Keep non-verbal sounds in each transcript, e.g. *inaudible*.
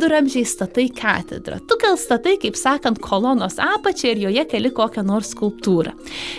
viduramžiai statai katedrą. Tu gal statai, kaip sakant, kolonos apačią ir joje keli kokią nors skulptūrą.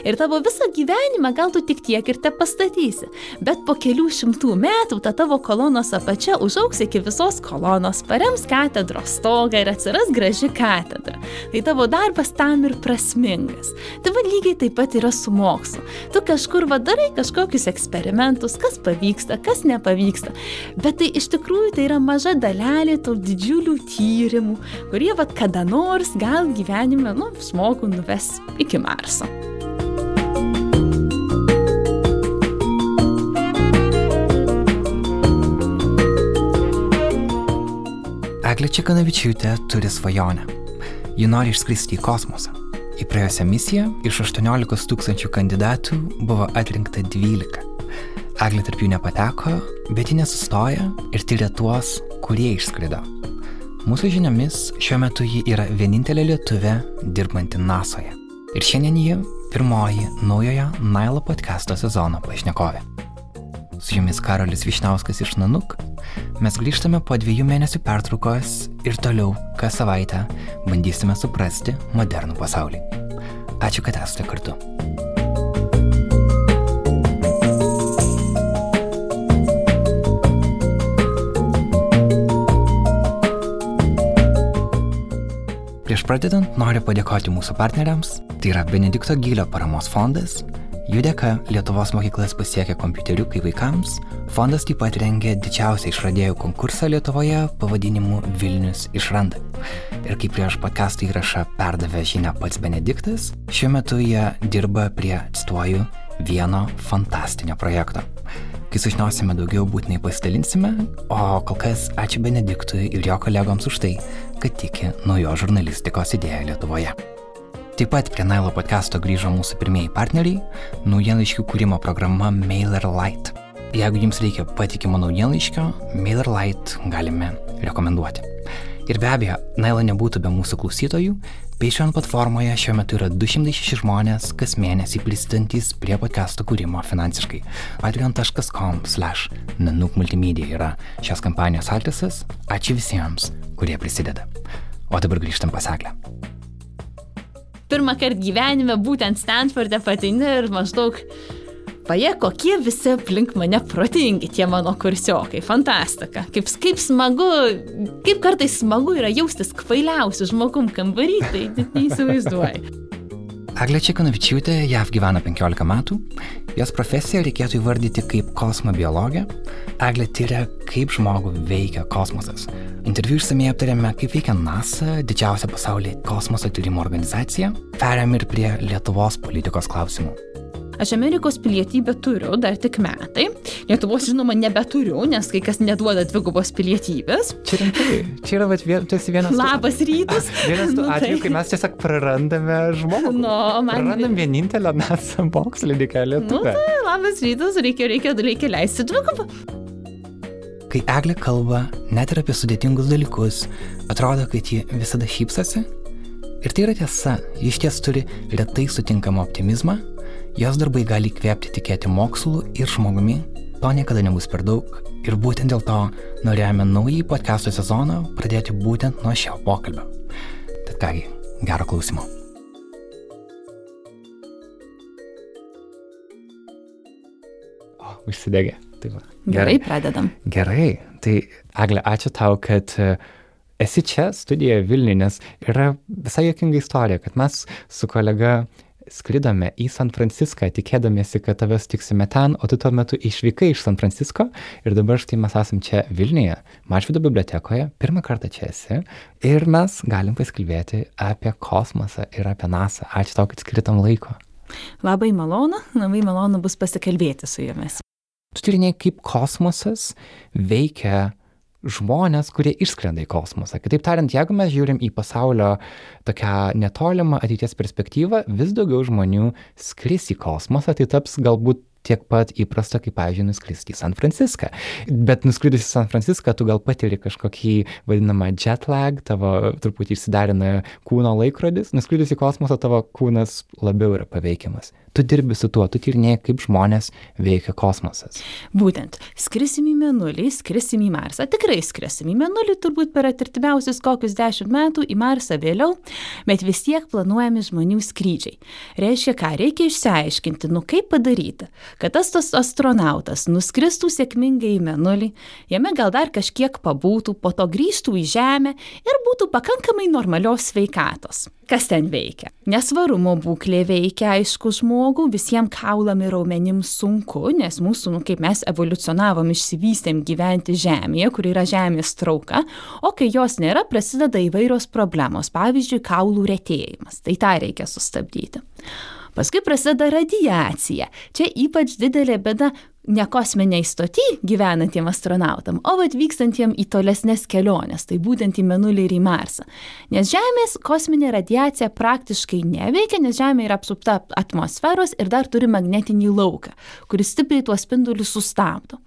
Ir tavo visą gyvenimą gal tu tik tiek ir te pastatysi. Bet po kelių šimtų metų ta tavo kolonos apačia užauks iki visos kolonos, parems katedros stogą ir atsiras graži katedra. Tai tavo darbas tam ir prasmingas. Tai vad lygiai taip pat yra su mokslu. Tu kažkur vadarai kažkokius eksperimentus, kas pavyksta, kas nepavyksta. Bet tai iš tikrųjų tai yra maža dalelė tų didžiulių tyrimų, kurie vad kada nors gal gyvenime, nu, žmogų nuves iki Marso. Eglė Čekanavičiūtė turi svajonę. Ji nori išskristi į kosmosą. Į praėjusią misiją iš 18 tūkstančių kandidatų buvo atrinkta 12. Eglė tarp jų nepateko, bet ji nesustoja ir tyria tuos, kurie išskrido. Mūsų žiniomis šiuo metu ji yra vienintelė lietuvė dirbanti NASOje. Ir šiandien ji pirmoji naujojo Nailo podcast'o sezono pašnekovė. Su jumis Karolis Višnauskas iš Nanuk. Mes grįžtame po dviejų mėnesių pertraukos ir toliau kas savaitę bandysime suprasti modernų pasaulį. Ačiū, kad esate kartu. Prieš pradedant noriu padėkoti mūsų partneriams, tai yra Benedikto Gylio paramos fondas, jų dėka Lietuvos mokyklas pasiekia kompiuteriukai vaikams, fondas taip pat rengia didžiausią išradėjų konkursą Lietuvoje pavadinimu Vilnius išranda. Ir kaip prieš podcastą įrašą perdavė žinia pats Benediktas, šiuo metu jie dirba prie, cituoju, vieno fantastinio projekto. Kai sužinosime daugiau, būtinai pasidalinsime, o kol kas ačiū Benediktui ir jo kolegoms už tai, kad tiki naujo žurnalistikos idėją Lietuvoje. Taip pat prie Nailo podcast'o grįžo mūsų pirmieji partneriai - naujienlaiškių kūrimo programa MailerLite. Jeigu jums reikia patikimo naujienlaiškio, MailerLite galime rekomenduoti. Ir be abejo, Nailo nebūtų be mūsų klausytojų. Patreon platformoje šiuo metu yra 206 žmonės kas mėnesį prisidantys prie podcast'o kūrimo finansiškai. patreon.com nanuk multimedia yra šios kampanijos adresas. Ačiū visiems, kurie prisideda. O dabar grįžtam pasaklę. Pirmą kartą gyvenime būtent Stanforde pateini ir maždaug Vaje, kokie visi aplink mane protingi tie mano kursiokai, fantastika. Kaip, kaip smagu, kaip kartais smagu yra jaustis kvailiausiu žmogum kambarį, tai net neįsivaizduoju. Eglė Čekanavičiūtė JAV gyvena 15 metų, jos profesiją reikėtų įvardyti kaip kosmobiologė. Eglė tyria, kaip žmogų veikia kosmosas. Interviu išsamei aptarėme, kaip veikia NASA, didžiausia pasaulyje kosmoso tyrimo organizacija. Perėm ir prie Lietuvos politikos klausimų. Aš Amerikos pilietybę turiu, dar tik metai. Lietuvos, žinoma, nebeturiu, nes kai kas neduoda dvigubos pilietybės. Čia rimtai. Čia yra, vat, vien, tu esi vienas. Labas rytas. *laughs* Vienas tų Nu, atvejų, tai- kai mes tiesiog prarandame žmogų. Nu, man- Prarandam vienintelę NASA mokslininkę Nu, lietuvę. tai labas rytas, reikia, reikia, reikia leisti dvigubą. Kai Eglė kalba net ir apie sudėtingus dalykus, atrodo, kad ji visada šypsosi. Ir tai yra tiesa, ji iš ties turi retai sutinkamą optimizmą, jos darbai gali įkvėpti tikėti mokslu ir žmogumi, to niekada nebus per daug. Ir būtent dėl to norėjome naująjį podcast'o sezoną pradėti būtent nuo šio pokalbio. Tad kągi, gero klausimo. O, užsidegė. Tai va. Gerai, pradedam. Gerai, tai Agle, ačiū tau, kad e, esi čia studijoje Vilniuje, nes yra visai jokinga istorija, kad mes su kolega skridome į San Franciską, tikėdamiesi, kad tave sutiksime ten, o tu tuo metu išvykai iš San Francisco ir dabar štai mes esam čia Vilniuje, Mašvido bibliotekoje, pirmą kartą čia esi ir mes galim pasikalbėti apie kosmosą ir apie NASA. Ačiū tau, kad skiritam laiko. Labai malonu, labai malonu bus pasikalbėti su jumis. Tu tyrinėjai, kaip kosmosas veikia žmonės, kurie išskrenda į kosmosą. Kitaip tariant, jeigu mes žiūrim į pasaulio tokią netolimą ateities perspektyvą, vis daugiau žmonių skris į kosmosą, tai taps galbūt tiek pat įprasta, kaip, pavyzdžiui, nuskristi į San Franciską. Bet nuskridus į San Franciską, tu gal patiri kažkokį vadinamą jet lag, tavo truputį išsidarina kūno laikrodis, nuskridus į kosmosą tavo kūnas labiau yra paveikiamas. Tu dirbi su tuo, tu tyrinėjai, kaip žmonės veikia kosmosas. Būtent, skrisim į Menulį, skrisim į Marsą. Tikrai skrisim į Menulį turbūt per atirtimiausius kokius dešimt metų, į Marsą vėliau, bet vis tiek planuojami žmonių skrydžiai. Reiškia, ką reikia išsiaiškinti, nu kaip padaryti, kad tas tas astronautas nuskristų sėkmingai į Menulį, jame gal dar kažkiek pabūtų, po to grįžtų į Žemę ir būtų pakankamai normalios sveikatos. Kas ten veikia? Nesvarumo būklė veikia, aišku, žmogų, visiems kaulam ir raumenim sunku, nes mūsų, nu, kaip mes evoliucionavom, išsivystėm gyventi Žemėje, kur yra Žemės trauka, o kai jos nėra, prasideda įvairios problemos, pavyzdžiui, kaulų retėjimas. Tai tą reikia sustabdyti. Paskui prasideda radiacija. Čia ypač didelė bėda ne kosminiai stoti gyvenantiem astronautam, o atvykstantiem į tolesnės keliones, tai būtent į Menulį ir į Marsą. Nes Žemės kosminė radiacija praktiškai neveikia, nes Žemė yra apsupta atmosferos ir dar turi magnetinį lauką, kuris stipriai tuos spindulius sustabdo.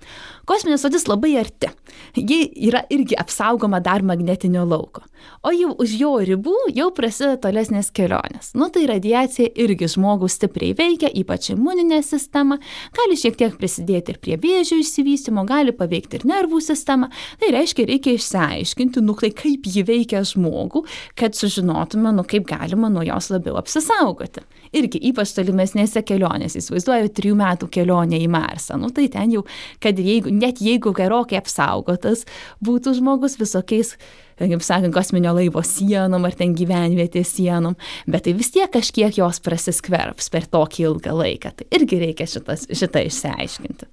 Kosminė stotis labai arti. Ji yra irgi apsaugoma dar magnetinio lauko. O jau už jo ribų jau prasideda tolesnės kelionės. Nu tai radiacija irgi žmogų stipriai veikia, ypač imuninė sistema, gali šiek tiek prisidėti ir prie vėžio išsivystymo, gali paveikti ir nervų sistemą. Tai reiškia, reikia išsiaiškinti, nu tai kaip ji veikia žmogų, kad sužinotume, nu kaip galima nuo jos labiau apsisaugoti. Irgi ypač tolimesnėse kelionėse, įsivaizduoju, trijų metų kelionę į Marsą. Nu tai ten jau, kad jeigu, net jeigu gerokai apsaugotas būtų žmogus visokiais kaip sakant, kosminio laivo sienom ar ten gyvenvietės sienom, bet tai vis tiek kažkiek jos prasiskverbs per tokį ilgą laiką. Tai irgi reikia šitas, šitą išsiaiškinti.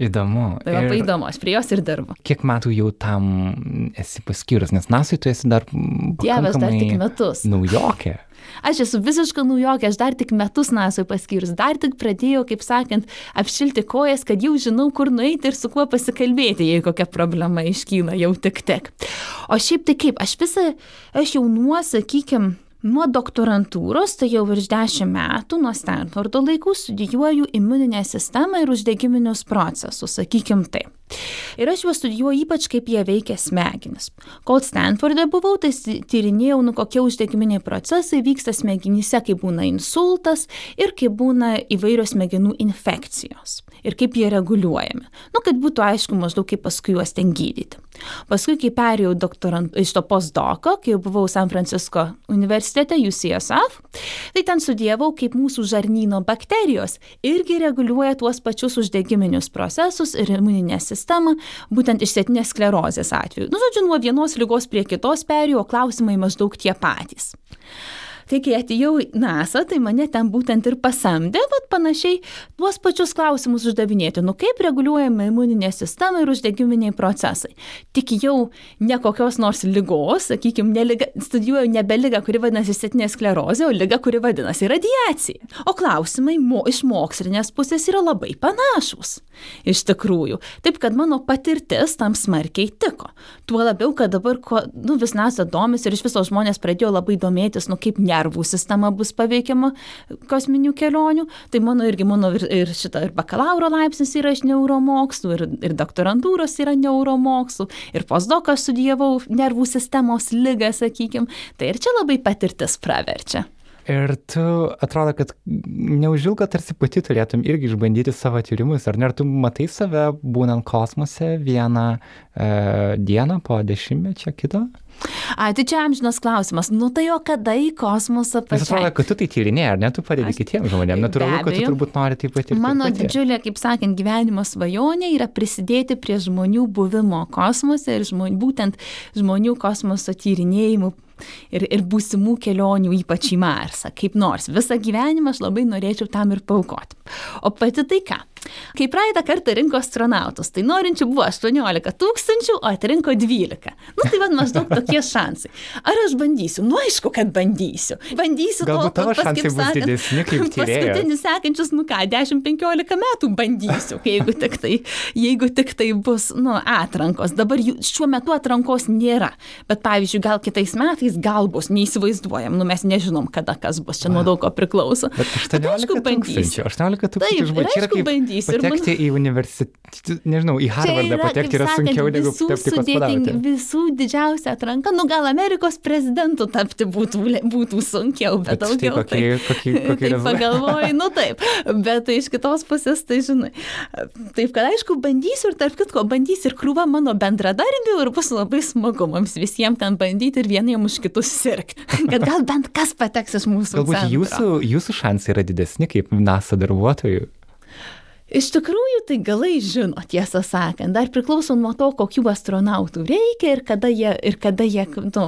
Įdomu. Tai labai ir įdomu, aš prie jos ir dirbu. Kiek metų jau tam esi paskyrus, nes nasui tu esi dar... Dievas, dar tik metus. Naujokė. Aš esu visiška naujokė, aš dar tik metus nasui paskyrus, dar tik pradėjau, kaip sakant, apšilti kojas, kad jau žinau, kur nueiti ir su kuo pasikalbėti, jei kokia problema iškyla, jau tik tik. O šiaip tai kaip, aš visą, aš jau nuo, sakykime, Nuo doktorantūros, tai jau virš dešimt metų, nuo Stanfordo laikų studijuoju imuninę sistemą ir uždegiminius procesus, sakykim taip. Ir aš juos studijuoju ypač kaip jie veikia smegenis. Kol Stanforde buvau, tai tyrinėjau, nu kokie uždegiminiai procesai vyksta smegenyse, kai būna insultas ir kai būna įvairios smegenų infekcijos. Ir kaip jie reguliuojami. Nu, kad būtų aišku maždaug, kaip paskui juos ten gydyti. Paskui, kai perėjau doktorant, iš to postdoko, kai buvau San Francisco universitete, UCSF, tai ten studijavau, kaip mūsų žarnyno bakterijos irgi reguliuoja tuos pačius uždegiminius procesus ir imuninę sistemą, būtent išsėtinės sklerozės atveju. Nu, žodžiu, nuo vienos lygos prie kitos perėjau, klausimai maždaug tie patys. Tai kai atėjau į NASA, tai mane ten būtent ir pasamdė, bet panašiai tuos pačius klausimus uždavinėti. Nu kaip reguliuojama imuninė sistema ir uždegiminiai procesai. Tik jau ne kokios nors lygos, sakykime, neliga, studijuoju nebe lygą, kuri vadinasi setinė sklerozė, o lygą, kuri vadinasi radiacija. O klausimai mo, iš mokslinės pusės yra labai panašus. Iš tikrųjų. Taip, kad mano patirtis tam smarkiai tiko. Tuo labiau, kad dabar ko, nu, vis NASA domis ir iš viso žmonės pradėjo labai domėtis, nu kaip ne nervų sistema bus paveikiama kosminių kelionių. Tai mano irgi mano ir, ir šita ir bakalauro laipsnis yra iš neuromokslų, ir, ir doktorantūros yra neuromokslų, ir postdoką studijavau nervų sistemos lygą, sakykim. Tai ir čia labai patirtis praverčia. Ir tu atrodo, kad neužilgo tarsi pati turėtum irgi išbandyti savo tyrimus, ar ne? Ar tu matai save būnant kosmose vieną e, dieną po dešimtmečio kito? A, tai čia amžinas klausimas. Nu tai o kada į kosmosą pačiai? Nes atrodo, kad tu tai tyrinėjai, ar ne, tu padedi Aš... kitiems žmonėms. Natūralu, kad tu turbūt nori tai patirti. Mano didžiulė, kaip sakant, gyvenimo svajonė yra prisidėti prie žmonių buvimo kosmose ir žmonių, būtent žmonių kosmoso tyrinėjimų ir, ir būsimų kelionių, ypač į Marsą, kaip nors. Visą gyvenimą aš labai norėčiau tam ir paukoti. O pati tai ką? Kai praeitą kartą rinko astronautus, tai norinčių buvo 18 tūkstančių, o atrinko 12. Nu tai vad maždaug tokie šansai. Ar aš bandysiu? Nu aišku, kad bandysiu. Bandysiu Galbūt tavo pas, šansai bus didesni kaip *laughs* tyrėjas. Paskutinis sekančius, nu ką, 10-15 metų bandysiu, jeigu tik tai, jeigu tik tai bus, nu, atrankos. Dabar jų, šiuo metu atrankos nėra. Bet pavyzdžiui, gal kitais metais gal bus, neįsivaizduojam, nu mes nežinom, kada kas bus, čia nuo daug ko priklauso. Bet 18 tūkstančių, 18 tūkstančių. Taip, aišku, bandysiu pabandysiu. Patekti į universitetą, nežinau, į Harvardą yra, patekti yra sakant, sunkiau negu tapti kosmonautu. Visų didžiausia atranka, nu gal Amerikos prezidentu tapti būtų, būtų sunkiau, bet, Bet štai daugiau. kokie, kokie, kokie Taip pagalvoju, nu taip, bet tai iš kitos pusės, tai žinai. Taip, kad aišku, bandysiu ir tarp kitko, bandysiu ir krūva mano bendradarbių ir bus labai smagu mums visiems ten bandyti ir vieniem už kitus sirgti. *laughs* Kad gal bent kas pateks iš mūsų. Galbūt centro. jūsų, jūsų šansai yra didesni kaip NASA darbuotojų. Iš tikrųjų, tai galai žino, tiesą sakant, dar priklauso nuo to, kokių astronautų reikia ir kada jie, ir kada jie, nu,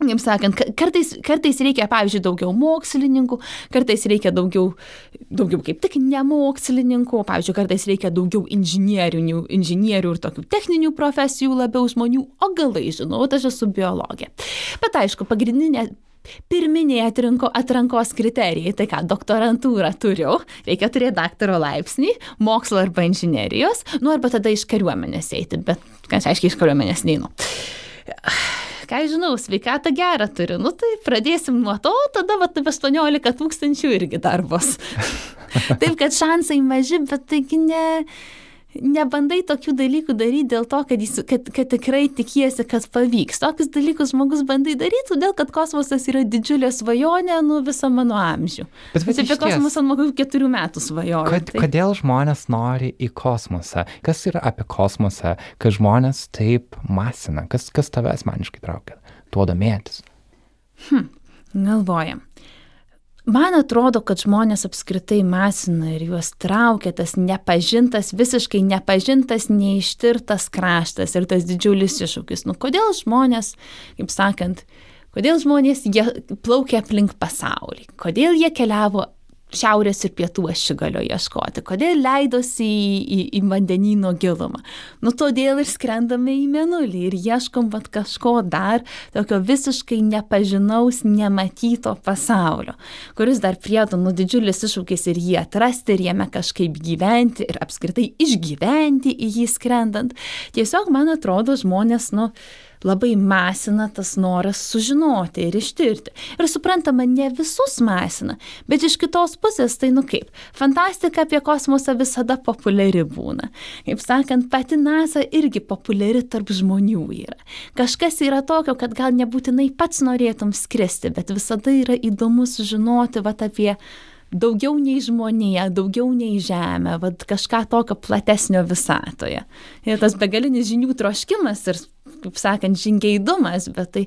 kaip sakant, ka- kartais, kartais reikia, pavyzdžiui, daugiau mokslininkų, kartais reikia daugiau, daugiau kaip tik nemokslininkų, pavyzdžiui, kartais reikia daugiau inžinierių, inžinierių ir tokių techninių profesijų labiau žmonių, o galai žinau, aš esu biologė. Bet aišku, pagrindinė Pirminiai atrinko, atrankos kriterijai, tai ką, doktorantūrą turiu, reikia turėti daktaro laipsnį, mokslo arba inžinerijos, nu arba tada iš kariuomenės eiti, bet, kas aiškiai, iš kariuomenės neinu. Ką aš žinau, sveikatą gerą turiu, nu tai pradėsim nuo to, tada va, taip 18 tūkstančių irgi darbos. *laughs* Taip, kad šansai maži, bet taigi ne, nebandai tokių dalykų daryti dėl to, kad, jis, kad, kad tikrai tikiesi, kad pavyks. Tokius dalykus žmogus bandai daryti, todėl kad kosmosas yra didžiulė svajonė nu visą mano amžių. Bet, Aš apie kosmosą nuo kokių keturių metų svajoju. Kad, tai- kodėl žmonės nori į kosmosą? Kas yra apie kosmosą, kad žmonės taip masina? Kas, kas tave asmeniškai traukia? Tuo domėtis. Galvojam. Man atrodo, kad žmonės apskritai masina ir juos traukia tas nepažintas, visiškai nepažintas, neištirtas kraštas ir tas didžiulis iššūkis. Nu, kodėl žmonės, kaip sakant, kodėl žmonės plaukia aplink pasaulį, kodėl jie keliavo šiaurės ir pietų ašigalio ieškoti, kodėl leidosi į, į, į vandenino gilumą. Nu, todėl ir skrendame į menulį ir ieškom vat kažko dar tokio visiškai nepažinaus, nematyto pasaulio, kuris dar priedo, nu, didžiulis iššūkis ir jį atrasti, ir jame kažkaip gyventi, ir apskritai išgyventi į jį skrendant. Tiesiog, man atrodo, žmonės, nu, labai masina tas noras sužinoti ir ištirti. Ir suprantama, ne visus masina, bet iš kitos pusės tai nu kaip. Fantastika apie kosmosą visada populiari būna. Kaip sakant, pati NASA irgi populiari tarp žmonių yra. Kažkas yra tokio, kad gal nebūtinai pats norėtum skristi, bet visada yra įdomu sužinoti vat, apie daugiau nei žmonija, daugiau nei žemė, vad kažką tokio platesnio visatoje. Ir tas begalinis žinių troškimas ir, kaip sakant, žingeidumas, bet tai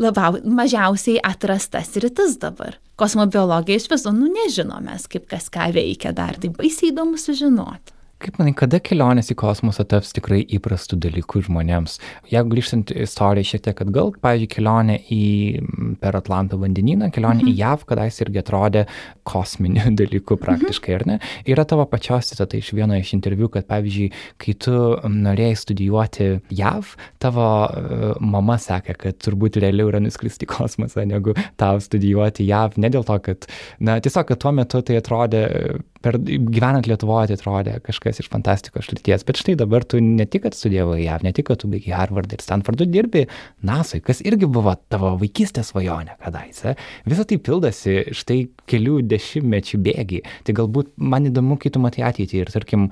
labiau, mažiausiai atrastas rytis dabar. Kosmobiologija iš viso, nu nežinom mes, kaip kas ką veikia dar, tai baisiai įdomu sužinoti. Kaip manai, kada kelionės į kosmosą taps tikrai įprastų dalykų žmonėms? Jeigu grįžtant istoriją šiek tiek atgal, pavyzdžiui, kelionė į, per Atlanto vandenyną, kelionė mhm. į JAV, kadaise irgi atrodė kosminių *laughs* dalykų praktiškai, mhm. ar ne? Yra tavo pačios citata iš vieno iš interviu, kad pavyzdžiui, kai tu norėjai studijuoti JAV, tavo uh, mama sakė, kad turbūt realiau yra nuskristi į kosmosą, negu tau studijuoti JAV, ne dėl to, kad, na, tiesiog, kad tuo metu tai atrodė per, gyvenant Lietuvoje tai atrodė kažkas iš fantastikos šlities, bet štai dabar tu ne tik, kad studijavai JAV, ne tik, kad tu baigiai Harvardą ir Stanfordą, dirbi NASA, kas irgi buvo tavo vaikystės svajonė kadaise. Visą tai pildosi štai kelių dešimtmečių bėgi. Tai galbūt man įdomu, kai tu matai ateitį ir, tarkim,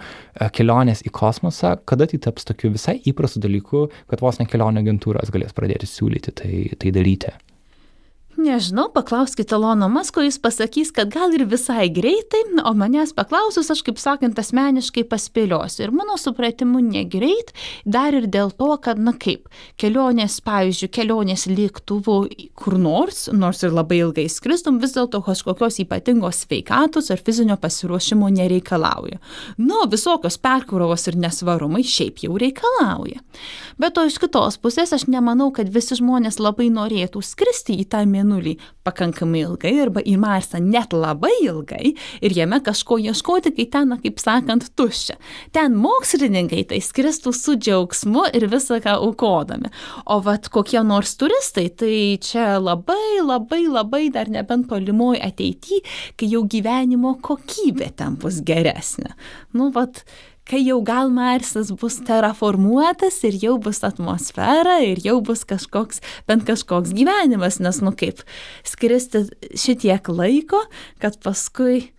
kelionės į kosmosą, kada tai taps tokiu visai įprastu dalyku, kad vos ne kelionio agentūros galės pradėti siūlyti tai, tai daryti. Nežinau, paklauskite Lono Masko, jis pasakys, kad gal ir visai greitai, o manęs paklausus, aš kaip sakant, asmeniškai paspėliosiu. Ir mano supratimu negreit, dar ir dėl to, kad, na kaip, kelionės, pavyzdžiui, kelionės lėktuvu kur nors, nors ir labai ilgai skristum, vis dėlto kažkokios ypatingos sveikatos ar fizinio pasiruošimo nereikalauja. Nu, visokios perkrovos ir nesvarumai šiaip jau reikalauja. Bet to iš kitos pusės aš nemanau, kad visi žmonės labai norėtų skristi į tą mėnulį pakankamai ilgai arba į Marsą net labai ilgai ir jame kažko ieškoti, kai ten, kaip sakant, tuščia. Ten mokslininkai tai skristų su džiaugsmu ir visą ką aukodami. O vat kokie nors turistai, tai čia labai, labai, labai dar nebent tolimoj ateityje, kai jau gyvenimo kokybė ten bus geresnė. Nu, vat, kai jau gal Marsas bus terraformuotas ir jau bus atmosfera ir jau bus kažkoks, bent kažkoks gyvenimas, nes, nu kaip, skristi šitiek laiko, kad paskui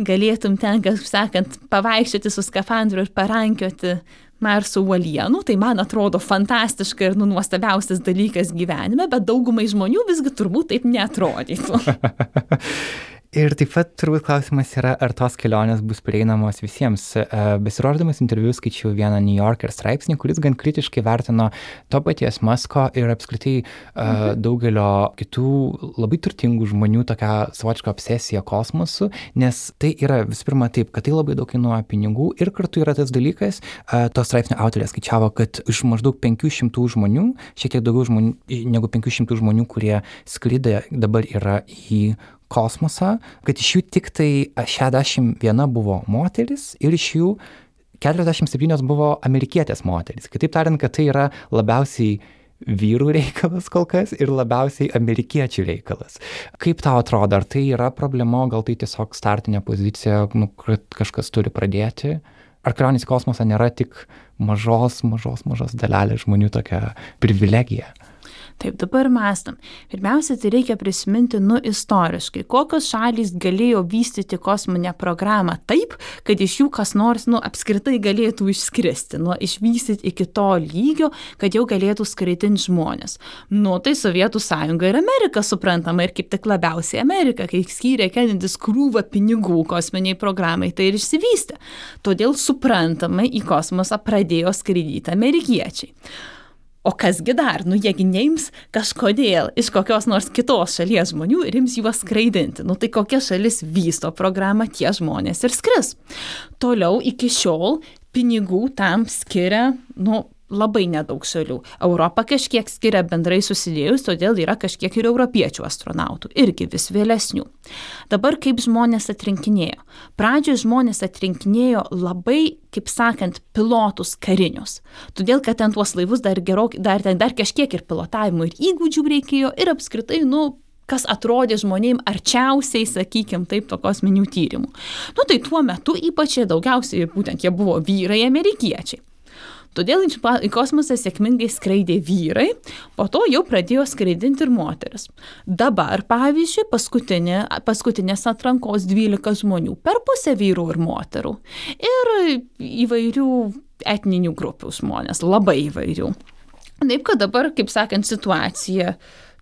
galėtum ten, kaip sakant, pavaikščioti su skafandru ir parankioti Marso uolienų, tai man atrodo fantastiška ir nu, nuostabiausias dalykas gyvenime, bet daugumai žmonių visgi turbūt taip netrodytų. *laughs* Ir taip pat turbūt klausimas yra, ar tos kelionės bus prieinamos visiems. E, besirodydamas interviu skaičiau vieną New Yorker straipsnį, kuris gan kritiškai vertino to paties Masko ir apskritai e, mhm. daugelio kitų labai turtingų žmonių tokią savotišką obsesiją kosmosu, nes tai yra visų pirma taip, kad tai labai daug kainuoja pinigų ir kartu yra tas dalykas, e, to straipsnio autorė skaičiavo, kad iš maždaug 500 žmonių, šiek tiek daugiau žmonių negu 500 žmonių, kurie skrydė dabar yra į kosmosą, kad iš jų tik tai 61 buvo moteris ir iš jų 47 buvo amerikietės moteris. Kitaip tariant, kad tai yra labiausiai vyrų reikalas kol kas ir labiausiai amerikiečių reikalas. Kaip tau atrodo, ar tai yra problema, gal tai tiesiog startinė pozicija, nu, kad kažkas turi pradėti? Ar kelionės į kosmosą nėra tik mažos, mažos, mažos dalelės žmonių tokia privilegija? Taip, dabar mastam. Pirmiausia, tai reikia prisiminti, nu, istoriškai, kokios šalys galėjo vystyti kosminę programą taip, kad iš jų kas nors, nu, apskritai galėtų išskristi, nu, išvystyti iki to lygio, kad jau galėtų skraidinti žmonės. Nu, tai Sovietų sąjunga ir Amerika suprantama ir kaip tik labiausiai Amerika, kai skyrė Kennedys krūvą pinigų kosminiai programai, tai ir išsivystė. Todėl suprantamai į kosmosą pradėjo skraidyti amerikiečiai. O kasgi dar, nu jiegi neims kažkodėl iš kokios nors kitos šalies žmonių ir ims juos skraidinti. Nu tai kokia šalis vysto programą, tie žmonės ir skris. Toliau iki šiol pinigų tam skiria, nu, labai nedaug šalių. Europa kažkiek skiria bendrai susidėjus, todėl yra kažkiek ir europiečių astronautų, irgi vis vėlesnių. Dabar kaip žmonės atrinkinėjo? Pradžioje žmonės atrinkinėjo labai, kaip sakant, pilotus karinius. Todėl, kad ten tuos laivus dar, gerok, dar, dar kažkiek ir pilotavimo ir įgūdžių reikėjo ir apskritai, nu, kas atrodė žmonėm arčiausiai, sakykime, taip, to kosminių tyrimų. Nu tai tuo metu ypač daugiausiai būtent jie buvo vyrai amerikiečiai. Todėl į kosmosą sėkmingai skraidė vyrai, po to jau pradėjo skraidinti ir moteris. Dabar, pavyzdžiui, paskutinė, paskutinės atrankos 12 žmonių, per pusę vyrų ir moterų. Ir įvairių etninių grupių žmonės, labai įvairių. Taip, kad dabar, kaip sakant, situacija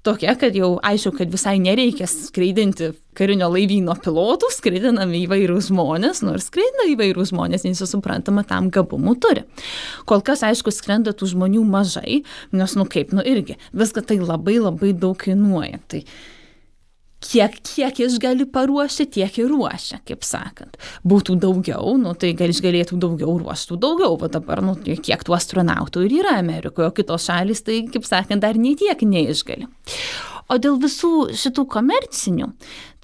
tokia, kad jau aišku, kad visai nereikia skraidinti karinio laivyno pilotų, skraidinami įvairūs žmonės, nors skraidina įvairūs žmonės, nes suprantama, tam gabumų turi. Kol kas, aišku, skrenda tų žmonių mažai, nes, nu kaip, nu irgi, viską tai labai labai daug kainuoja. Tai kiek, kiek jis gali paruošti, tiek ir ruošia, kaip sakant. Būtų daugiau, nu, tai gal jis galėtų daugiau ruoštų daugiau, o dabar, nu, kiek tų astronautų ir yra Amerikoje, o kitos šalis, tai, kaip sakant, dar nei tiek neišgali. O dėl visų šitų komercinių,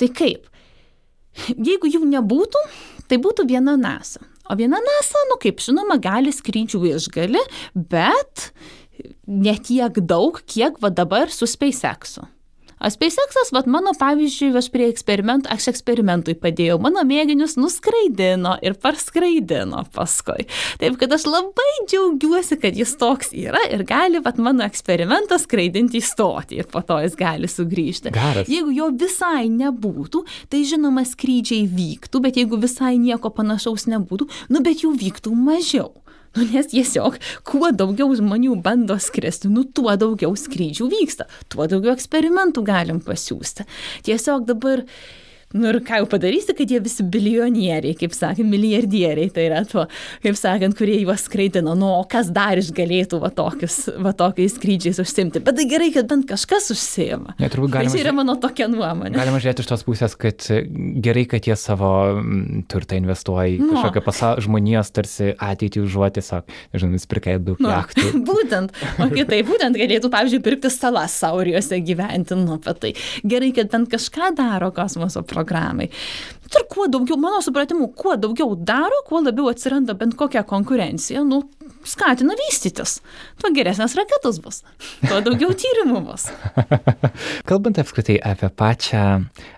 tai kaip? Jeigu jų nebūtų, tai būtų viena NASA. O viena NASA, nu kaip žinoma, gali skrydžių išgali, bet ne tiek daug, kiek va dabar su SpaceX'u. SpaceX'as, vat mano pavyzdžiui, aš prie eksperimentų, aš eksperimentui padėjau, mano mėginius nuskraidino ir parskraidino paskui. Taip, kad aš labai džiaugiuosi, kad jis toks yra ir gali, vat mano eksperimentą skraidinti į stotį ir po to jis gali sugrįžti. Garas. Jeigu jo visai nebūtų, tai žinoma skrydžiai vyktų, bet jeigu visai nieko panašaus nebūtų, nu bet jų vyktų mažiau. Nu, nes tiesiog, kuo daugiau žmonių bando skristi, nu, tuo daugiau skrydžių vyksta, tuo daugiau eksperimentų galim pasiūsti. Tiesiog dabar Nu ir ką jau padarysi, kad jie visi bilionieriai, kaip sakant, milijardieriai, tai yra to, kaip sakant, kurie juos skraidino, nu, o kas dar išgalėtų va, tokius, va tokiais skrydžiais užsimti. Bet tai gerai, kad bent kažkas užsima. Ja, turbūt galima. Tai čia yra mano tokia nuomonė. Galima žiūrėti iš tos pusės, kad gerai, kad jie savo turtą investuoja į nu. kažkokią pasaulio žmonijos tarsi ateitį užuot tiesiog, nežinau, nusipirkai daug nu, jachtų. *laughs* būtent, o kitai būtent galėtų, pavyzdžiui, pirkti salas saurijose gyventi, nu, bet tai gerai, kad bent kažką daro kosmoso programai. Ir kuo daugiau, mano supratimu, kuo daugiau daro, kuo labiau atsiranda bent kokia konkurencija, nu, skatina vystytis. Tuo geresnės raketos bus, tuo daugiau *laughs* tyrimų bus. Kalbant apskritai apie pačią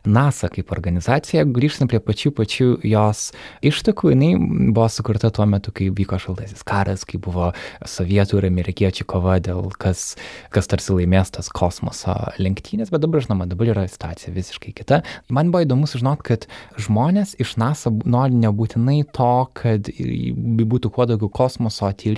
NASA kaip organizaciją, grįžtant prie pačių pačių jos ištakų, jinai buvo sukurta tuo metu, kai vyko šaltasis karas, kai buvo sovietų ir amerikiečių kova dėl kas, kas tarsi laimės tas kosmoso lenktynės, bet dabar, žinoma, dabar yra situacija visiškai kita. Man buvo įdomu sužinoti, kad žmonės iš NASA nori nebūtinai to, kad būtų kuo daugiau kosmoso tyrimų,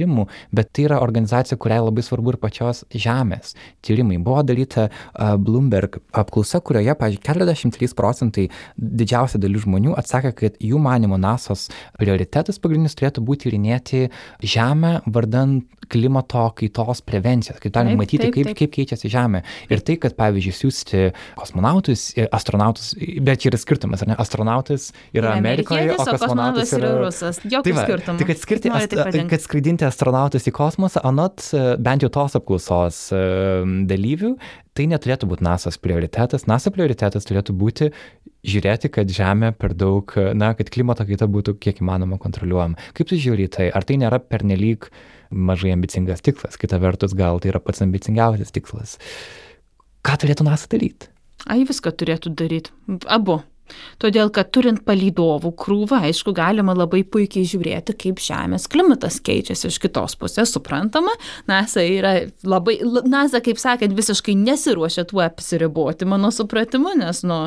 bet tai yra organizacija, kuriai labai svarbu ir pačios Žemės tyrimai. Buvo daryta uh, Bloomberg apklausa, kurioje, pažiūrėjau, 43 procentai didžiausia dalis žmonių atsakė, kad jų manimo NASOS prioritetas pagrindinis turėtų būti tyrinėti Žemę vardant klimato kaitos prevencijos, kaip galime matyti, taip, kaip, taip. kaip keičiasi Žemė. Ir tai, kad, pavyzdžiui, siūsti kosmonautus, astronautus, bet čia yra skirtumas, ar ne? Astronautas yra Amerikoje, o kosmonautas yra rusas. Jokio tai va, skirtumo. Tai kad, skirti, ast, kad skraidinti astronautus į kosmosą, anot bent jau tos apklausos dalyvių, tai neturėtų būti NASA's prioritetas. NASA prioritetas turėtų būti žiūrėti, kad Žemė per daug, na, kad klimato kaita būtų kiek įmanoma kontroliuojama. Kaip tu žiūri tai? Ar tai nėra pernelyg mažai ambicingas tikslas? Kita vertus, gal tai yra pats ambicingiausias tikslas. Ką turėtų NASA daryti? Ai, viską turėtų daryti. Abu. Todėl, kad turint palydovų krūvą, aišku, galima labai puikiai žiūrėti, kaip Žemės klimatas keičiasi iš kitos pusės, suprantama. NASA yra labai, NASA, kaip sakant, visiškai nesiruošia tuo apsiriboti, mano supratimu, nes, nu,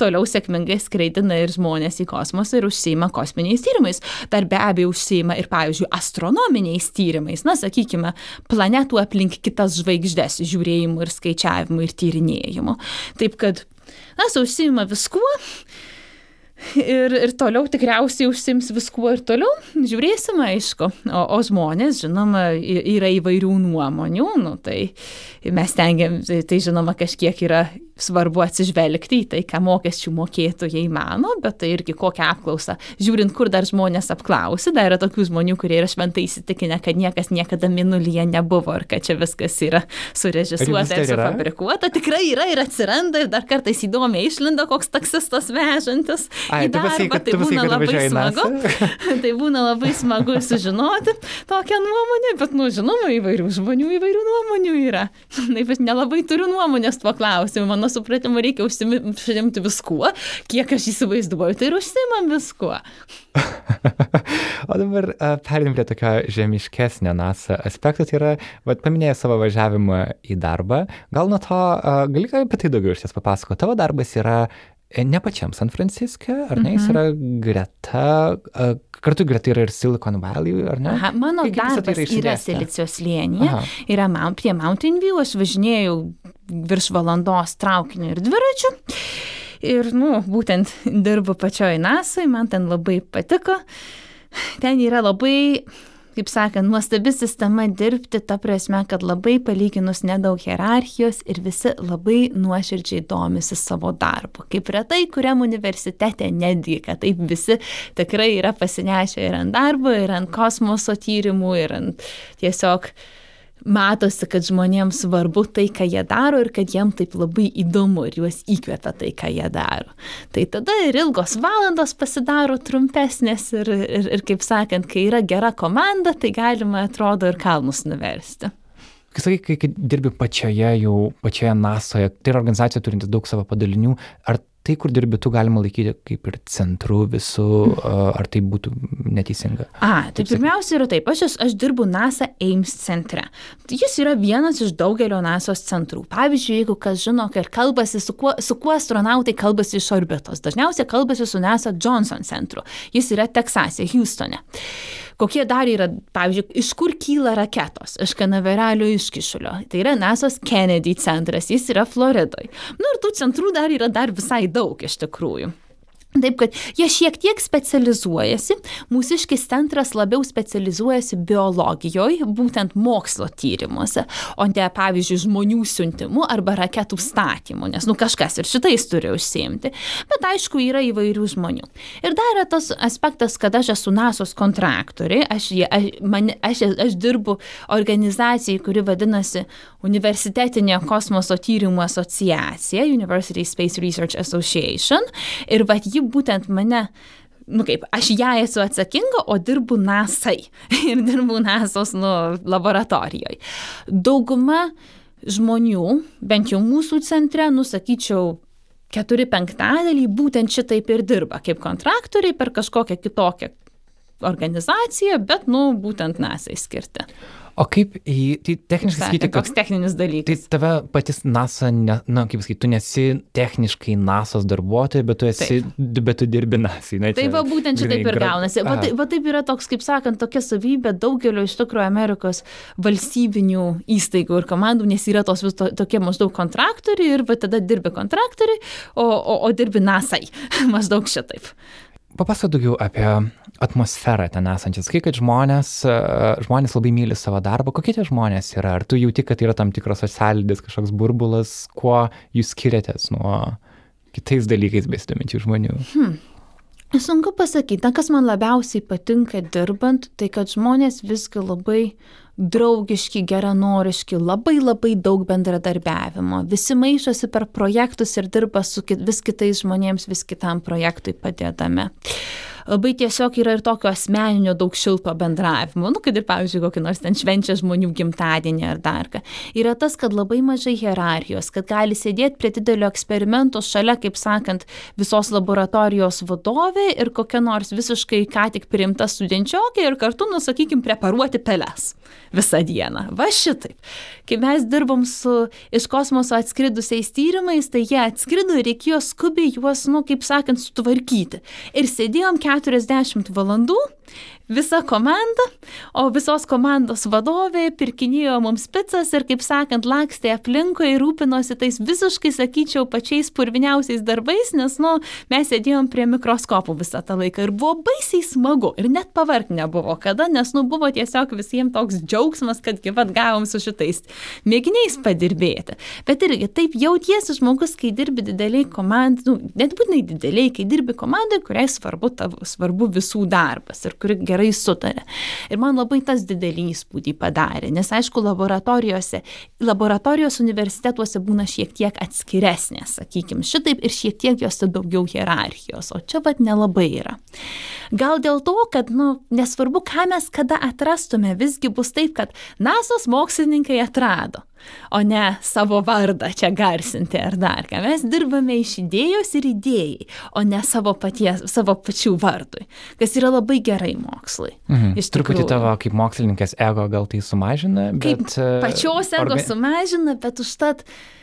toliau sėkmingai skraidina ir žmonės į kosmosą ir užsima kosminiais tyrimais. Dar be abejo užsima ir, pavyzdžiui, astronominiais tyrimais, na, sakykime, planetų aplink kitas žvaigždės žiūrėjimu ir skaičiavimu ir tyrinėjimu. Taip kad NASA užsima viskuo. Ir, ir toliau tikriausiai užsims viskuo ir toliau, žiūrėsim, aišku. O, o žmonės, žinoma, yra įvairių nuomonių, nu, tai mes tengiam, tai, tai žinoma, kažkiek yra svarbu atsižvelgti į tai, ką mokesčių mokėtojai mano, bet tai irgi kokią apklausą. Žiūrint, kur dar žmonės apklausi, dar yra tokių žmonių, kurie yra šventai įsitikinę, kad niekas niekada minulyje nebuvo ir kad čia viskas yra surežisuota ir sufabrikuota. Tikrai yra ir atsiranda ir dar kartais įdomiai išlindo koks taksistas vežantis. Ai, į darbą, pasakai, tai būna labai smagu. *laughs* tai būna labai smagu sužinoti tokią nuomonę, bet, nu, žinoma, įvairių žmonių įvairių nuomonių yra. *laughs* Taip, aš nelabai turiu nuomonės tuo klausimu. Mano supratimu reikia užsimti viskuo, kiek aš įsivaizduoju, tai ir užsimam viskuo. *laughs* o dabar perėdim prie tokio žemiškesnio NASA aspekto, tai yra, vad paminėjai savo važiavimą į darbą, gal nuo to, gali apie tai daugiau iš ties papasako, tavo darbas yra ne pačiam San Franciske, ar ne, jis mhm. yra greta, uh, kartu greta yra ir Silicon Valley, ar ne? Aha, mano Kaip darbas tai yra, yra Silicijos slėnyje, yra Mount, prie Mountain View, aš važinėjau virš valandos traukiniu ir dviračiu. Ir, nu, būtent dirbu pačioj NASAI, man ten labai patiko. Ten yra labai, kaip sakant, nuostabi sistema dirbti, ta prasme, kad labai palyginus nedaug hierarchijos ir visi labai nuoširdžiai domisi savo darbu. Kaip retai, kuriam universitete netgi, kad taip visi tikrai yra pasinešę ir ant darbo, ir ant kosmoso tyrimų, ir ant tiesiog matosi, kad žmonėms svarbu tai, ką jie daro ir kad jiem taip labai įdomu ir juos įkvepia tai, ką jie daro. Tai tada ir ilgos valandos pasidaro trumpesnės ir, ir, ir kaip sakant, kai yra gera komanda, tai galima, atrodo, ir kalnus nuversti. Kai sakai, kai, dirbi pačioje jau, pačioje NASOje, tai yra organizacija turinti daug savo padalinių, ar tai, kur dirbi, tu galima laikyti kaip ir centru visų, ar tai būtų neteisinga? A, tai pirmiausia yra taip, aš, aš dirbu NASA Ames centre. Jis yra vienas iš daugelio NASA centrų. Pavyzdžiui, jeigu kas žino, kad kalbasi, su kuo, su kuo astronautai kalbasi iš orbitos, dažniausiai kalbasi su NASA Johnson centru. Jis yra Teksase, Houstone. Kokie dar yra, pavyzdžiui, iš kur kyla raketos? Iš kanaveralio iškišulio. Tai yra NASA's Kennedy centras, jis yra Floridoje. Nu ir tų centrų dar yra dar visai daug iš tikrųjų. Taip, kad jie šiek tiek specializuojasi, mūsiškis centras labiau specializuojasi biologijoje, būtent mokslo tyrimuose, o ne, pavyzdžiui, žmonių siuntimu arba raketų statymu, nes, nu, kažkas ir šitais turi užsiimti, bet aišku, yra įvairių žmonių. Ir dar yra tas aspektas, kad aš esu NASOS kontraktoriai, aš, aš, man, aš, aš dirbu organizacijai, kuri vadinasi Universitetinė kosmoso tyrimų asociacija, University Space Research Association, ir vad ji ji būtent mane nu kaip, aš ją esu atsakinga, o dirbu NASAI *laughs* ir dirbu NASOS nu, laboratorijoje. Dauguma žmonių, bent jau mūsų centre, nusakyčiau, keturi penktadaliai būtent šitaip ir dirba, kaip kontraktoriai per kažkokią kitokią organizaciją, bet, nu, būtent NASAI skirti. O kaip į, tai techniškai sakyti, kad... Toks techninis dalykas. Tai tave patys NASA, ne, na, kaip sakyti, tu nesi techniškai NASA's darbuotoja, bet tu esi, taip. bet tu dirbi NASA. Na, tai va būtent šitaip ir gaunasi. Va, tai, va taip yra toks, kaip sakant, tokia savybė daugelio iš tikrųjų Amerikos valstybinių įstaigų ir komandų, nes yra tos vis to, tokie maždaug kontraktoriai ir va tada dirbi kontraktoriai, o, o, o dirbi NASA. *laughs* maždaug šitaip. Papasakok daugiau apie atmosferą ten esančią. Sakai, kad žmonės, e, žmonės labai myli savo darbą. Kokie tie žmonės yra? Ar tu jauti, kad yra tam tikras socialinis kažkoks burbulas, kuo jūs skiriatės nuo kitais dalykais besidominčių žmonių? Hmm. Sunku pasakyti, na, kas man labiausiai patinka dirbant, tai kad žmonės visgi labai draugiški, geranoriški, labai labai daug bendradarbiavimo. Visi maišosi per projektus ir dirba su vis kitais žmonėms, vis kitam projektui padėdami labai tiesiog yra ir tokio asmeninio daug šilto bendravimo, nu, kad ir, pavyzdžiui, kokį nors ten švenčia žmonių gimtadienį ar dar ką. Yra tas, kad labai mažai hierarchijos, kad gali sėdėti prie didelio eksperimento šalia, kaip sakant, visos laboratorijos vadovė ir kokia nors visiškai ką tik priimta studenčiokė ir kartu, nu, sakykime, preparuoti peles visą dieną. Va šitaip. Kai mes dirbom su iš kosmoso atskridusiais tyrimais, tai jie atskrido ir reikėjo skubiai juos, nu, kaip sakant, sutvarkyti. Ir sėdėjom 40 valandų visa komanda, o visos komandos vadovė pirkinėjo mums picas ir, kaip sakant, lakstė aplinkui ir rūpinosi tais visiškai, sakyčiau, pačiais purviniausiais darbais, nes, nu, mes sėdėjom prie mikroskopų visą tą laiką ir buvo baisiai smagu ir net pavark nebuvo kada, nes, nu, buvo tiesiog visiems toks džiaugsmas, kad gyvat gavom su šitais mėginiais padirbėti. Bet irgi taip jautiesi žmogus, kai dirbi dideliai komandai, nu, net būtinai dideliai, kai dirbi komandai, kuriai svarbu, tavo, svarbu visų darbas ir kuri gerai gerai sutarė. Ir man labai tas didelį įspūdį padarė, nes aišku, laboratorijose, laboratorijos universitetuose būna šiek tiek atskiresnės, sakykime, šitaip ir šiek tiek jos daugiau hierarchijos, o čia vad nelabai yra. Gal dėl to, kad, nu, nesvarbu, ką mes kada atrastume, visgi bus taip, kad NASOS mokslininkai atrado o ne savo vardą čia garsinti ar dar ką. Mes dirbame iš idėjos ir idėjai, o ne savo, paties, savo pačių vardui, kas yra labai gerai mokslai. Mhm. Truputį tavo kaip mokslininkės ego gal tai sumažina, bet... Kaip e, pačios ego orga... sumažina, bet užtat... Uh,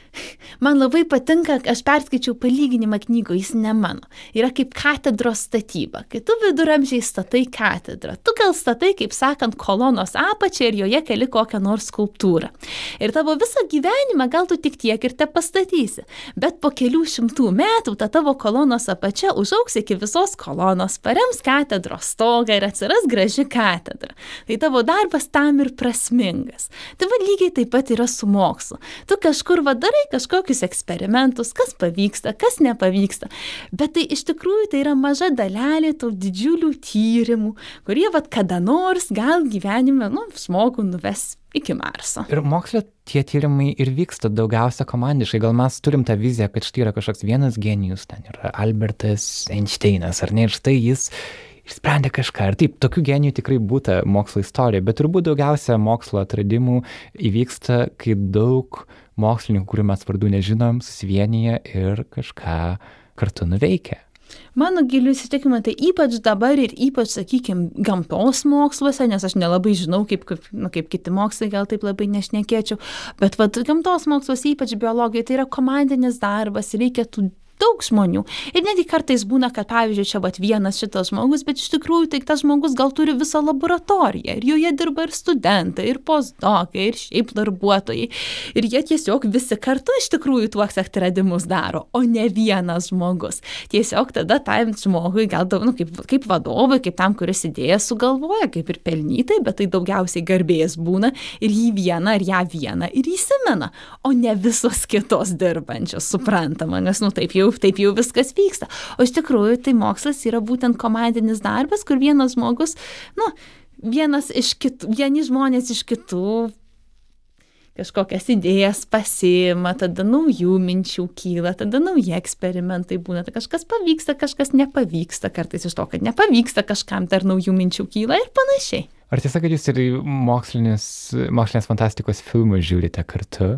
Man labai patinka, aš perskaičiau palyginimą knygų, jis ne mano. Yra kaip katedros statyba. Kai tu viduramžiai statai katedrą, tu gal statai, kaip sakant, kolonos apačią ir joje keli kokią nors skulptūrą. Ir tavo visą gyvenimą gal tu tik tiek ir te pastatysi. Bet po kelių šimtų metų ta tavo kolonos apačia užauks iki visos kolonos, parems katedros stogą ir atsiras graži katedra. Tai tavo darbas tam ir prasmingas. Tai vad lygiai taip pat yra su mokslu. Tu kažkur vadarai kažkokius eksperimentus, kas pavyksta, kas nepavyksta. Bet tai iš tikrųjų tai yra maža dalelė tų didžiulių tyrimų, kurie vad kada nors gal gyvenime, nu, žmogų nuves iki Marso. Ir mokslo tie tyrimai ir vyksta daugiausia komandiškai. Gal mes turim tą viziją, kad štai yra kažkoks vienas genijus, ten yra Albertas Einšteinas, ar ne, ir štai jis išsprendė kažką. Ir taip, tokių genijų tikrai būta mokslo istorijoje, bet turbūt daugiausia mokslo atradimų įvyksta, kai daug mokslininkų, kurių mes vardų nežinom, susivienyje ir kažką kartu nuveikia. Mano giliu įsitikimą, tai ypač dabar ir ypač, sakykime, gamtos moksluose, nes aš nelabai žinau, kaip, kaip, nu, kaip kiti mokslai, gal taip labai nešnekėčiau, bet vat, gamtos moksluose, ypač biologija, tai yra komandinis darbas, reikia tų daug žmonių. Ir netgi kartais būna, kad pavyzdžiui, čia vat vienas šitas žmogus, bet iš tikrųjų tai tas žmogus gal turi visą laboratoriją ir joje dirba ir studentai, ir postdokai, ir šiaip darbuotojai. Ir jie tiesiog visi kartu iš tikrųjų tuos atradimus daro, o ne vienas žmogus. Tiesiog tada tam žmogui gal, nu, kaip, kaip vadovui, kaip tam, kuris idėją sugalvoja, kaip ir pelnytai, bet tai daugiausiai garbės būna ir jį vieną ar ją vieną ir įsimena, o ne visos kitos dirbančios, suprantama, nes, nu taip jau jau, taip jau viskas vyksta. O iš tikrųjų tai mokslas yra būtent komandinis darbas, kur vienas žmogus, nu, vienas iš kitų, vieni žmonės iš kitų kažkokias idėjas pasiima, tada naujų minčių kyla, tada nauji eksperimentai būna, tai kažkas pavyksta, kažkas nepavyksta, kartais iš to, kad nepavyksta, kažkam dar naujų minčių kyla ir panašiai. Ar tiesa, kad jūs ir mokslinės, mokslinės fantastikos filmus žiūrite kartu?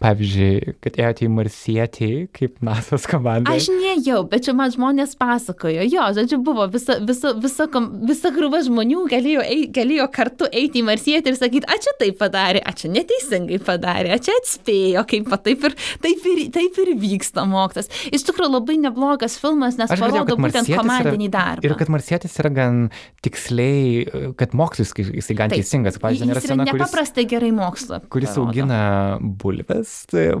Pavyzdžiui, kad ėjote į Marsietį kaip NASA's komanda. Aš nejau, bet čia man žmonės pasakojo. Jo, žodžiu, buvo visa, visa, visa, visa krūva žmonių galėjo, ei, galėjo kartu eiti į Marsietį ir sakyti, a čia taip padarė, a čia neteisingai padarė, a čia atspėjo, kaip va, taip, ir, taip, ir, taip ir vyksta mokslas. Iš tikrųjų labai neblogas filmas, nes Aš parodo galėjau, būtent komandinį yra, darbą. Ir kad Marsietis yra gan tiksliai, kad mokslis jisai gan taip, teisingas. Pavyzdžiui, yra scena, nepaprastai kuris, gerai mokslo. Kuris parodo. augina bulves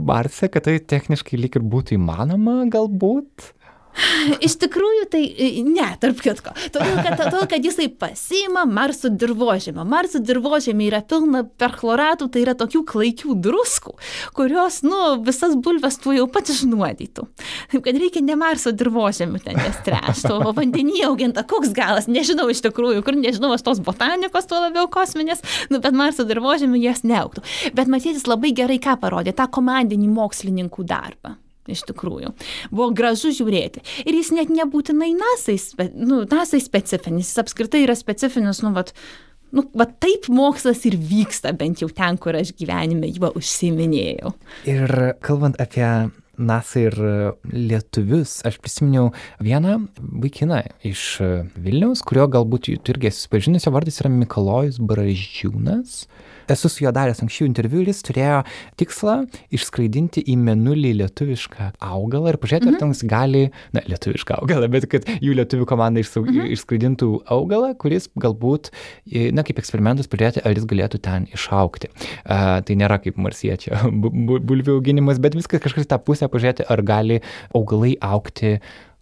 Marse, kad tai techniškai lyg ir būtų įmanoma galbūt? Iš tikrųjų, tai ne, tarp kitko. Todėl, kad, todėl, kad jisai pasima Marso dirbožėmą. Marso dirbožėmė yra pilna perchloratų, tai yra tokių klaikių druskų, kurios, nu, visas bulves tu jau pat išnuodytų. Taip, kad reikia ne Marso dirbožėmį ten jas trešti, o vandenį auginta. Koks galas, nežinau iš tikrųjų, kur nežinau, aš tos botanikos, tuo labiau kosminės, nu, bet Marso dirbožėmį jas neauktų. Bet matytis labai gerai ką parodė, tą komandinį mokslininkų darbą iš tikrųjų. Buvo gražu žiūrėti. Ir jis net nebūtinai nasai, nu, nasai specifinis, jis apskritai yra specifinis, nu, vat, nu, va taip mokslas ir vyksta, bent jau ten, kur aš gyvenime juo užsiminėjau. Ir kalbant apie NASA ir lietuvius, aš prisiminiau vieną vaikiną iš Vilniaus, kurio galbūt tu irgi esi susipažinęs, jo vardas yra Mikalojus Bražiūnas esu su juo daręs anksčiau interviu ir jis turėjo tikslą išskraidinti į menulį lietuvišką augalą ir pažiūrėti, mhm. ar ten jis gali, na, lietuvišką augalą, bet kad jų lietuvių komanda išsaug, mhm. išskraidintų augalą, kuris galbūt, na, kaip eksperimentus pažiūrėti, ar jis galėtų ten išaukti. Uh, tai nėra kaip marsiečio bulvių auginimas, bet viskas kažkas tą pusę pažiūrėti, ar gali augalai aukti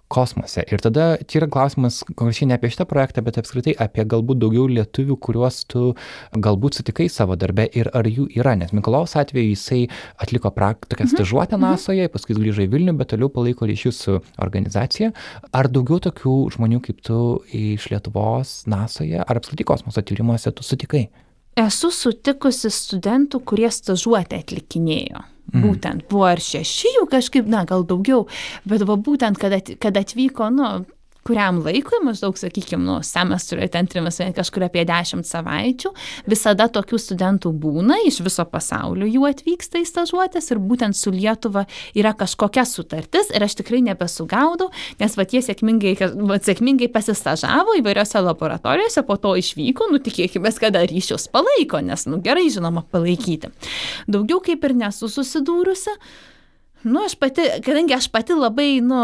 kosmose. Ir tada čia yra klausimas konkrečiai ne apie šitą projektą, bet apskritai apie galbūt daugiau lietuvių, kuriuos tu galbūt sutikai savo darbe ir ar jų yra. Nes Mikolaus atveju jisai atliko tokią mhm. stažuotę mhm. NASOje, paskui grįžo į Vilnių, bet toliau palaiko ryšius su organizacija. Ar daugiau tokių žmonių kaip tu iš Lietuvos NASOje ar apskritai kosmoso tyrimuose tu sutikai? Esu sutikusi studentų, kurie stažuotę atlikinėjo. Mm. Būtent buvo ir šeši jų kažkaip, na, gal daugiau, bet va būtent, kad, at, kad atvyko, nu, kuriam laikui, maždaug, sakykime, nu, semestrui, ten trimis, kažkur apie dešimt savaičių, visada tokių studentų būna, iš viso pasaulio jų atvyksta į stažuotės ir būtent su Lietuva yra kažkokia sutartis ir aš tikrai nebesugaudau, nes va tie sėkmingai, va, sėkmingai pasistažavo įvairiose laboratorijose, po to išvyko, nu tikėkime, kada ryšius palaiko, nes, nu gerai žinoma, palaikyti. Daugiau kaip ir nesu susidūrusi. Nu, aš pati, kadangi aš pati labai, nu,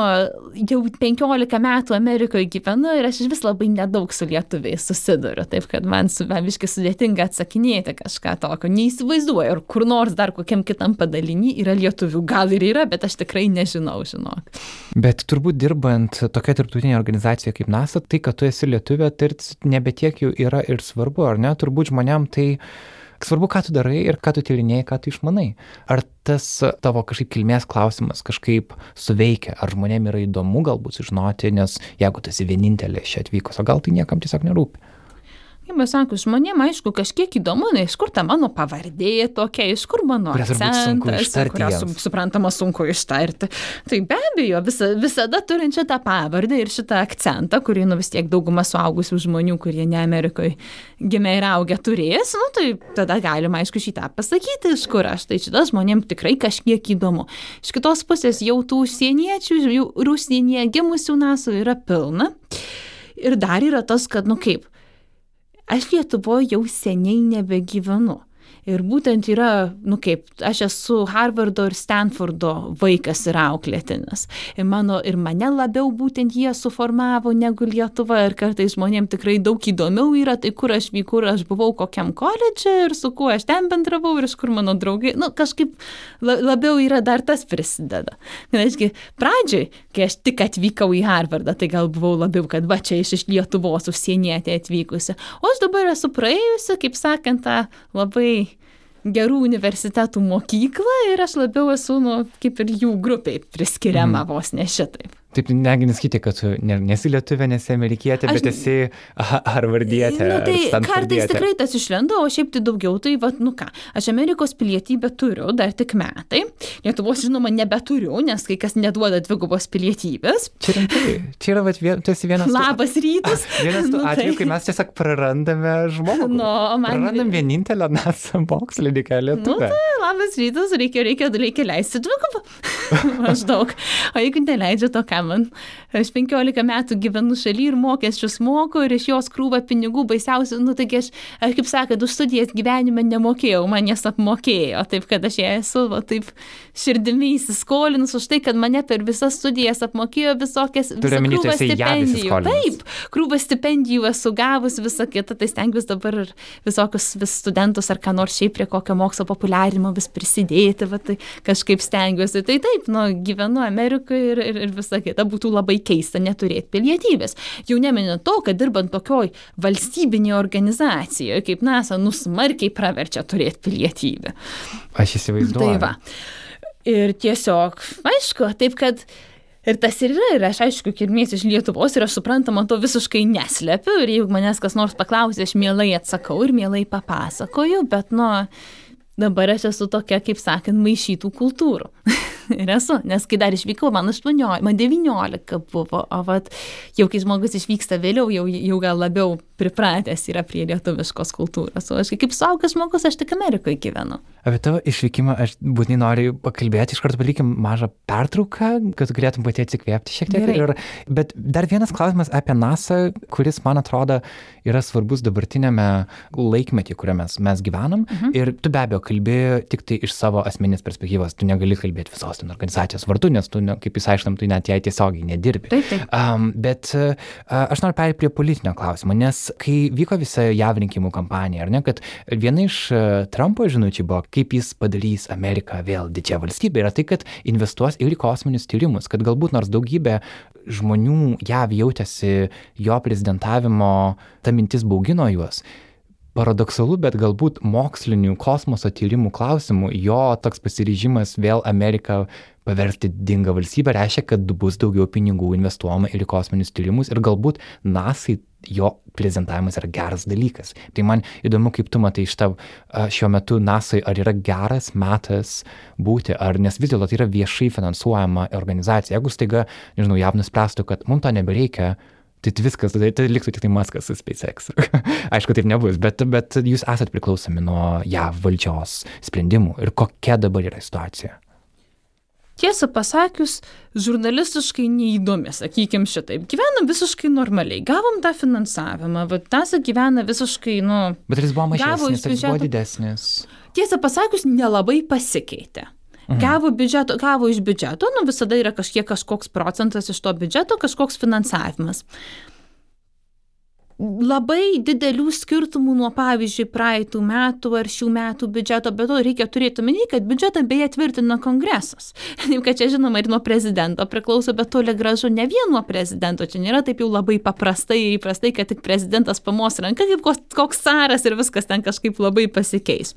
jau 15 metų Amerikoje gyvenu ir aš vis labai nedaug su lietuviais susiduriu, taip kad man su viškai sudėtinga atsakinėti kažką tokio. Neįsivaizduoju, ar kur nors dar kokiam kitam padalinį yra lietuvių, gal ir yra, bet aš tikrai nežinau, žinok. Bet turbūt dirbant tokia tarptautinė organizacija kaip NASA, tai, kad tu esi lietuvė, tai nebetiek jau yra ir svarbu, ar ne? Turbūt žmonėm tai Svarbu, ką tu darai ir ką tu tyrinėjai, ką tu išmanai. Ar tas tavo kažkaip kilmės klausimas kažkaip suveikia, ar žmonėm yra įdomu galbūt sužinoti, nes jeigu tu esi vienintelė čia atvykus, o gal tai niekam tiesiog nerūpi. Aš sakau, žmonėm aišku kažkiek įdomu, na, iš kur ta mano pavardė tokia, iš kur mano akcentas, kurią su, suprantama sunku ištarti. Tai be abejo, visa, visada turint šitą pavardę ir šitą akcentą, kurį nu vis tiek dauguma suaugusių žmonių, kurie ne Amerikoje gimė ir augę turės, nu, tai tada galima aišku šitą pasakyti, iš kur aš. Tai šitas žmonėm tikrai kažkiek įdomu. Iš kitos pusės jau tų užsieniečių, jau rusienyje gimusių nasų yra pilna. Ir dar yra tas, kad, nu kaip, aš Lietuvoje jau seniai nebegyvenu. Ir būtent yra, nu kaip, aš esu Harvardo ir Stanfordo vaikas ir auklėtinis. Ir, mano, ir mane labiau būtent jie suformavo negu Lietuva. Ir kartais žmonėms tikrai daug įdomiau yra, tai kur aš vyku, kur aš buvau, kokiam koledže ir su kuo aš ten bendravau ir iš kur mano draugai. Nu, kažkaip labiau yra dar tas prisideda. Reiškia, pradžioj, kai aš tik atvykau į Harvardą, tai gal buvau labiau, kad va čia iš, iš Lietuvos užsienietė atvykusi. O aš dabar esu praėjusi, kaip sakant, tą labai gerų universitetų mokyklą ir aš labiau esu, nu, kaip ir jų grupiai priskiriama mm. vos ne šitaip. Taip, negi nesakyti, kad tu nesi lietuvė, nesi amerikietė, bet esi harvardietė. Na, tai kartais tikrai tas išlenda, o šiaip tai daugiau, tai, va, nu ką, aš Amerikos pilietybę turiu, dar tik metai. Lietuvos, žinoma, nebeturiu, nes kai kas neduoda dvigubos pilietybės. Čia rimtai, čia yra, va, vien, tu esi vienas. Labas rytas. *laughs* Vienas tų nu, atvejų, tai... kai mes tiesiog prarandame žmogų. No, man... Prarandam vienintelę nas mokslininką lietuvę. Nu, tai, labas rytas, reikia, reikia, reikia leisti dvigubą. *laughs* Maždaug. O jeigu neleidžia to, ką man. Aš 15 metų gyvenu šaly ir mokesčius moku ir iš jos krūva pinigų baisiausių, nu taigi aš, aš kaip sakant, už studijas gyvenime nemokėjau, man jas apmokėjo, taip kad aš ją esu va, taip širdimi įsiskolinus už tai, kad mane per visas studijas apmokėjo visokias krūvas stipendijų. Taip, krūvas stipendijų esu gavus visą kitą, tai stengiuosi dabar ir visokius vis studentus ar ką nors šiaip prie kokio mokslo populiarimo vis prisidėti, va, tai kažkaip stengiuosi. Tai taip, nu, gyvenu Amerikoje ir, ir, ir visą kitą būtų labai keista neturėti pilietybės. Jau neminint to, kad dirbant tokioj valstybinėje organizacijoje kaip NASA, nusmarkiai praverčia turėti pilietybę. Aš įsivaizduoju. Tai va. Ir tiesiog, aišku, taip kad Ir tas ir yra, ir aš aišku, kilmės iš Lietuvos ir aš suprantama to visiškai neslepiu ir jeigu manęs kas nors paklausė, aš mielai atsakau ir mielai papasakoju, bet, nu, dabar aš esu tokia, kaip sakant, maišytų kultūrų. *laughs* ir esu, nes kai dar išvykau, man 18, man 19 buvo, o vat, jau kai žmogus išvyksta vėliau, jau, jau gal labiau pripratęs yra prie lietuviškos kultūros, o aš kaip suaugęs žmogus, aš tik Amerikoje gyvenu. Apie tavo išvykimą aš būtinai noriu pakalbėti, iš karto palikim mažą pertrauką, kad galėtum pati atsikvėpti šiek tiek. Ir, bet dar vienas klausimas apie NASA, kuris, man atrodo, yra svarbus dabartinėme laikmetį, kuriame mes, mes gyvenam. Mhm. Ir tu be abejo kalbi tik tai iš savo asmeninės perspektyvos, tu negali kalbėti visos ten organizacijos vardu, nes tu, ne, kaip įsiaiškinam, tu net jai tiesiogiai nedirbi. Taip, taip. Um, bet uh, aš noriu perėti prie politinio klausimo, nes kai vyko visa JAV rinkimų kampanija, ar ne, kad viena iš Trumpo žinučių buvo, kaip jis padarys Ameriką vėl didžią valstybę, yra tai, kad investuos ir į kosminius tyrimus, kad galbūt nors daugybė žmonių JAV jautėsi jo prezidentavimo, ta mintis baugino juos. Paradoksalu, bet galbūt mokslinių kosmoso tyrimų klausimų jo toks pasiryžimas vėl Ameriką paversti dingą valstybę reiškia, kad bus daugiau pinigų investuojama ir į kosminius tyrimus ir galbūt NASA jo prezentavimas yra geras dalykas. Tai man įdomu, kaip tu matai tavo šiuo metu NASA, ar yra geras metas būti, ar nes vis dėlto tai yra viešai finansuojama organizacija. Jeigu staiga, nežinau, jav nuspręstų, kad mums to nebereikia, tai viskas, tai, tai liktų tik tai Maskas su SpaceX. *laughs* Aišku, taip nebus, bet, bet jūs esat priklausomi nuo JAV valdžios sprendimų ir kokia dabar yra situacija. Tiesą pasakius, žurnalistiškai neįdomi, sakykim šitaip. Gyvenam visiškai normaliai, gavom tą finansavimą, va, tas gyvena visiškai, nu... Bet jis buvo mažesnis, jis buvo didesnis. Tiesą pasakius, nelabai pasikeitė. Mhm. Gavo, biudžeto, gavo iš biudžeto, nu visada yra kažkiek kažkoks procentas iš to biudžeto, kažkoks finansavimas labai didelių skirtumų nuo pavyzdžiui praeitų metų ar šių metų biudžeto be to reikia turėti omeny kad biudžetą beje tvirtina kongresas. *laughs* Taip kad čia žinoma ir nuo prezidento priklauso bet toli gražu ne vien nuo prezidento. Čia nėra taip jau labai paprastai ir įprastai kad tik prezidentas pamos ranka kaip koks, koks caras ir viskas ten kažkaip labai pasikeis.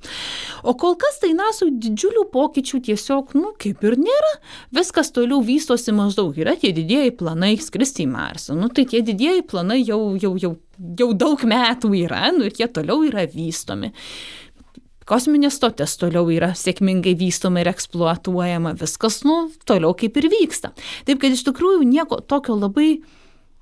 O kol kas tai nasoj didžiulių pokyčių tiesiog nu kaip ir nėra. Viskas toliau vystosi maždaug. Yra tie didieji planai skristi į marsą. Nu tai tie didieji planai jau jau jau jau daug metų yra, nu ir jie toliau yra vystomi. Kosminė stotis toliau yra sėkmingai vystoma ir eksploatuojama, viskas, nu, toliau kaip ir vyksta. Taip kad iš tikrųjų nieko tokio labai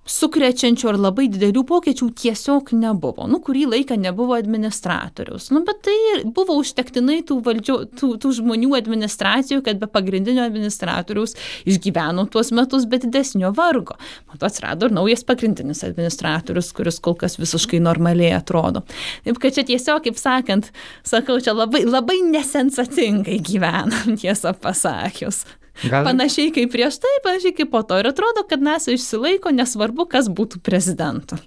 sukrečiančių ar labai didelių pokyčių tiesiog nebuvo. Nu, kurį laiką nebuvo administratorius. Nu, bet tai buvo užtektinai tų, valdžio, tų, tų žmonių administracijų, kad be pagrindinio administratoriaus išgyveno tuos metus be didesnio vargo. Mato atsirado ir naujas pagrindinis administratorius, kuris kol kas visiškai normaliai atrodo. Taip, kad čia tiesiog, kaip sakant, sakau, čia labai, labai nesensacingai gyvenam, tiesą pasakius. Gal... Panašiai kaip prieš tai, panašiai kaip po to. Ir atrodo, kad NASA išsilaiko, nesvarbu, kas būtų prezidentu.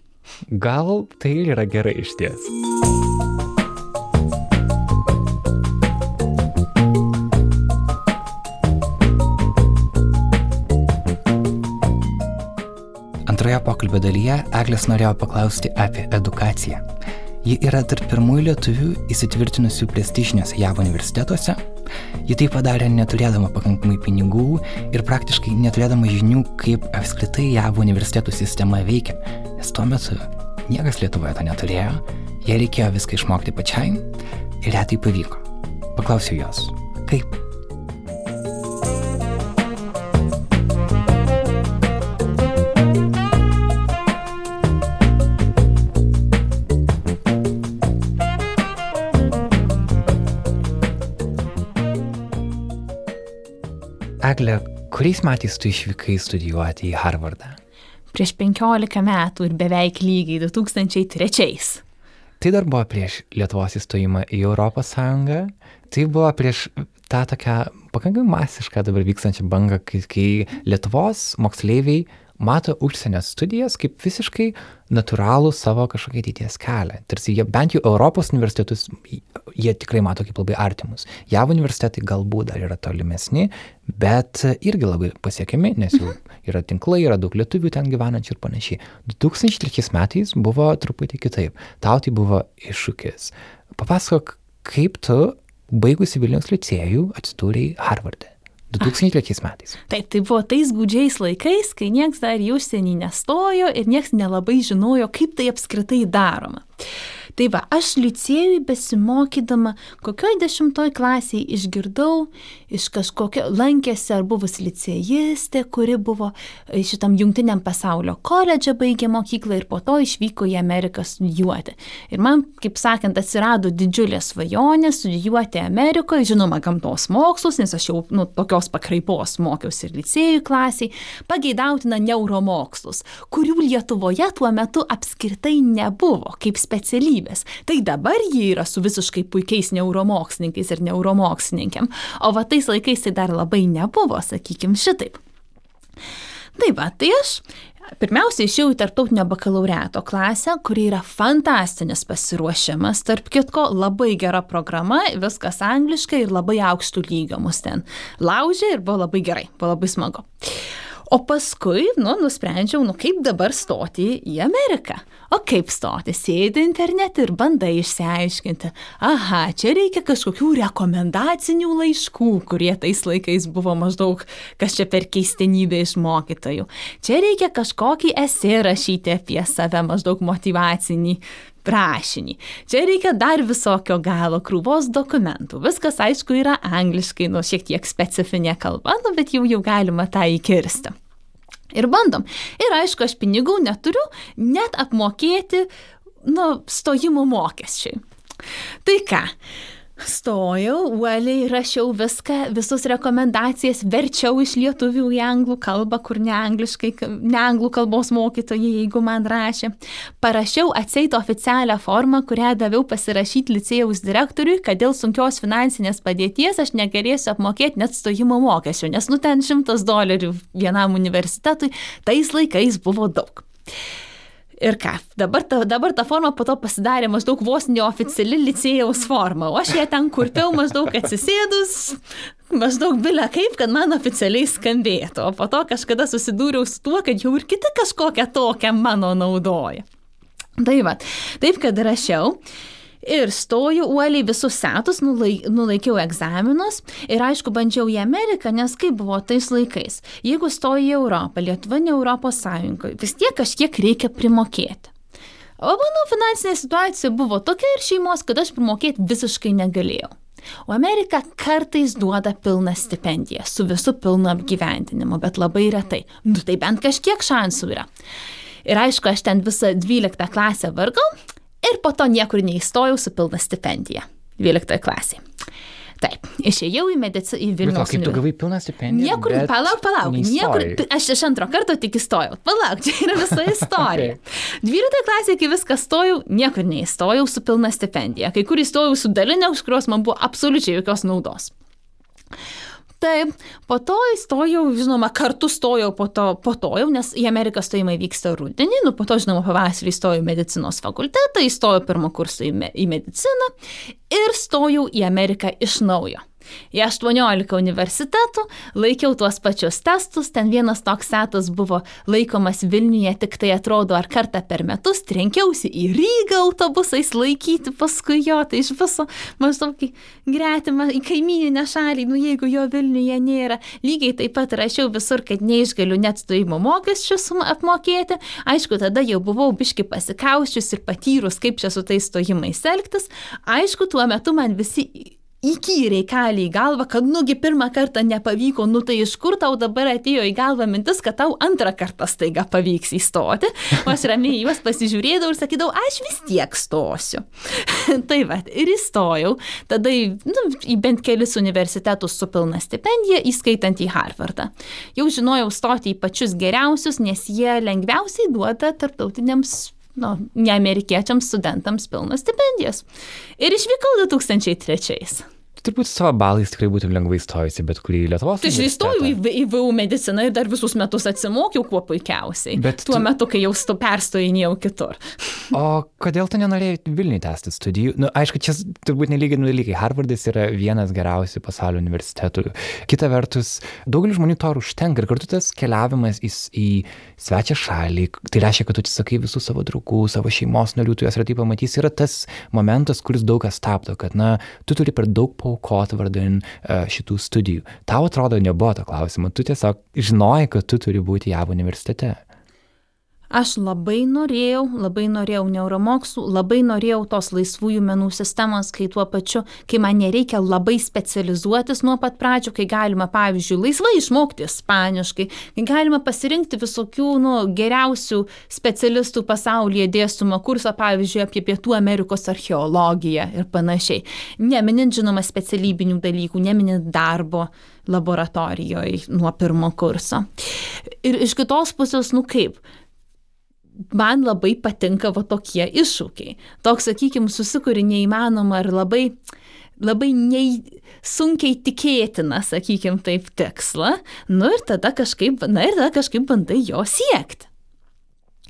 Gal tai yra gerai iš ties. Antroje pokalbio dalyje Eglės norėjo paklausti apie edukaciją. Ji yra tarp pirmųjų lietuvių įsitvirtinusių prestižiniuose JAV universitetuose. Ji tai padarė neturėdama pakankamai pinigų ir praktiškai neturėdama žinių, kaip apskritai JAV universitetų sistema veikia, nes tuo metu niekas Lietuvoje to neturėjo, jai reikėjo viską išmokti pačiai ir ją tai pavyko. Paklausiau jos, kaip Egle, kuriais metais tu išvykai studijuoti į Harvardą? Prieš 15 metų ir beveik lygiai 2003. Tai dar buvo prieš Lietuvos įstojimą į Europos Sąjungą, tai buvo prieš tą tokią pakankamai masišką dabar vykstančią bangą, kai, kai Lietuvos moksleiviai mato užsienio studijas kaip visiškai natūralų savo kažkokį ateities kelią. Tarsi jie bent jau Europos universitetus, jie tikrai mato kaip labai artimus. JAV universitetai galbūt dar yra tolimesni, bet irgi labai pasiekiami, nes jau yra tinklai, yra daug lietuvių ten gyvenančių ir panašiai. 2003 metais buvo truputį kitaip. Tau tai buvo iššūkis. Papasakok, kaip tu baigusi Vilnius licėjų atsidūrėjai Harvardė. 2003 metais. Taip, tai buvo tais gudžiais laikais, kai nieks dar į užsienį nestojo ir nieks nelabai žinojo, kaip tai apskritai daroma. Tai va, aš licėjui besimokydama, kokioj dešimtoj klasiai išgirdau iš kažkokio, lankėsi ar buvus licėjistė, kuri buvo e, šitam jungtiniam pasaulio koledže baigė mokyklą ir po to išvyko į Ameriką studijuoti. Ir man, kaip sakant, atsirado didžiulė svajonė studijuoti Amerikoje, žinoma, gamtos mokslus, nes aš jau nu, tokios pakraipos mokiausi ir licėjų klasiai, pageidautina neuromokslus, kurių Lietuvoje tuo metu apskritai nebuvo kaip specialybė specialybės. Tai dabar jie yra su visiškai puikiais neuromokslininkais ir neuromokslininkėm, o va tais laikais tai dar labai nebuvo, sakykim, šitaip. Tai va, tai aš Pirmiausia, išėjau į tarptautinio bakalaureato klasę, kuri yra fantastinis pasiruošimas, tarp kitko labai gera programa, viskas angliškai ir labai aukštų lygio mus ten laužė ir buvo labai gerai, buvo labai smagu. O paskui, nu, nusprendžiau, nu, kaip dabar stoti į Ameriką. O kaip stoti? Sėdi internete ir bandai išsiaiškinti. Aha, čia reikia kažkokių rekomendacinių laiškų, kurie tais laikais buvo maždaug, kas čia per keistenybę iš mokytojų. Čia reikia kažkokį esė rašyti apie save, maždaug motivacinį prašinį. Čia reikia dar visokio galo krūvos dokumentų. Viskas, aišku, yra angliškai, nu, šiek tiek specifinė kalba, nu, bet jau jau galima tą įkirsti. Ir bandom. Ir aišku, aš pinigų neturiu net apmokėti, nu, stojimo mokesčiai. Tai ką? Stojau, uoliai rašiau viską, visus rekomendacijas, verčiau iš lietuvių į anglų kalbą, kur ne, ne anglų kalbos mokytojai, jeigu man rašė. Parašiau atseit oficialią formą, kurią daviau pasirašyti licėjaus direktoriui, kad dėl sunkios finansinės padėties aš negalėsiu apmokėti net stojimo mokesčių, nes nu ten šimtas dolerių vienam universitetui tais laikais buvo daug. Ir ką, dabar ta, dabar ta forma po to pasidarė maždaug vos neoficiali licėjaus forma, o aš ją ten kurpiau maždaug atsisėdus, maždaug bilia kaip, kad man oficialiai skambėtų, o po to kažkada susidūriau su tuo, kad jau ir kiti kažkokią tokią mano naudoja. Tai va, taip kad rašiau. Ir stojau uoliai visus setus, nulaik, nulaikiau egzaminus ir aišku, bandžiau į Ameriką, nes kaip buvo tais laikais. Jeigu stoji į Europą, Lietuva ne Europos Sąjungoje, vis tiek kažkiek reikia primokėti. O mano finansinė situacija buvo tokia ir šeimos, kad aš primokėti visiškai negalėjau. O Amerika kartais duoda pilną stipendiją su visu pilnu apgyvendinimu, bet labai retai. Nu tai bent kažkiek šansų yra. Ir aišku, aš ten visą 12 klasę vargau, ir po to niekur neįstojau su pilna stipendija 12 klasėje. Taip, išėjau į mediciną, į Vilnius. Kaip tu gavai pilną stipendiją? Niekur, palauk, palauk, niekur, aš iš antro karto tik įstojau. Palauk, čia yra visa *laughs* istorija. okay. 12 klasėje, kai viską stojau, niekur neįstojau su pilna stipendija. Kai kur įstojau su dalinė, už kurios man buvo absoliučiai jokios naudos. Taip, po to įstojau, žinoma, kartu stojau po to, po to jau, nes į Ameriką stojimai vyksta rudenį, nu po to, žinoma, pavasarį įstojau į medicinos fakultetą, įstojau pirmą kursą į, me, į mediciną ir stojau į Ameriką iš naujo. Į 18 universitetų, laikiau tuos pačius testus, ten vienas toks setas buvo laikomas Vilniuje, tik tai atrodo ar kartą per metus, trenkiausi į Rygą autobusais laikyti paskui jo, tai iš viso maždaug į gretimą, į kaimininę šalį, nu jeigu jo Vilniuje nėra. Lygiai taip pat rašiau visur, kad neišgaliu net stojimo mokesčius apmokėti. Aišku, tada jau buvau biški pasikauščius ir patyrus, kaip čia su tais stojimais elgtis. Aišku, tuo metu man visi įkyriai kalė į galvą, kad nugi pirmą kartą nepavyko, nu tai iš kur tau dabar atėjo į galvą mintis, kad tau antrą kartą staiga pavyks įstoti. O aš ramiai juos pasižiūrėdavau ir sakydavau, aš vis tiek stosiu. *laughs* tai va, ir įstojau, tada į, nu, į bent kelis universitetus su pilna stipendija, įskaitant į Harvardą. Jau žinojau stoti į pačius geriausius, nes jie lengviausiai duoda tarptautiniams nu, neamerikiečiams studentams pilnas stipendijas. Ir išvykau 2003 turbūt savo balais tikrai būtum lengvai stojusi bet kurį Lietuvos. Tai aš įstojau į, į VU mediciną ir dar visus metus atsimokiau kuo puikiausiai. Bet tuo tu... metu, kai jau stu perstojinėjau kitur. O kodėl tu nenorėjai Vilniui tęsti studijų? Na, nu, aišku, čia turbūt nelyginami dalykai. Harvardas yra vienas geriausių pasaulio universitetų. Kita vertus, daugelis žmonių to užtenka ir kartu tas keliavimas į, į svečią šalį, tai reiškia, kad tu atsisakai visų savo draugų, savo šeimos narių, tu juos retai pamatysi, yra tas momentas, kuris daug kas stabdo, kad, na, tu turi per daug po paaukoti vardan uh, šitų studijų. Tau atrodo nebuvo to klausimo, tu tiesiog žinojai, kad tu turi būti JAV universitete. Aš labai norėjau, labai norėjau neuromokslų, labai norėjau tos laisvųjų menų sistemos, kai tuo pačiu, kai man nereikia labai specializuotis nuo pat pradžių, kai galima, pavyzdžiui, laisvai išmokti ispaniškai, kai galima pasirinkti visokių nu, geriausių specialistų pasaulyje dėstumą kursą, pavyzdžiui, apie Pietų Amerikos archeologiją ir panašiai. Neminint, žinoma, specialybinių dalykų, neminint darbo laboratorijoje nuo pirmo kurso. Ir iš kitos pusės, nu kaip, man labai patinka va tokie iššūkiai. Toks, sakykime, susikuri neįmanoma ar labai, labai nei, sunkiai tikėtina, sakykime, taip tikslą, nu ir tada kažkaip, na ir tada kažkaip bandai jo siekti.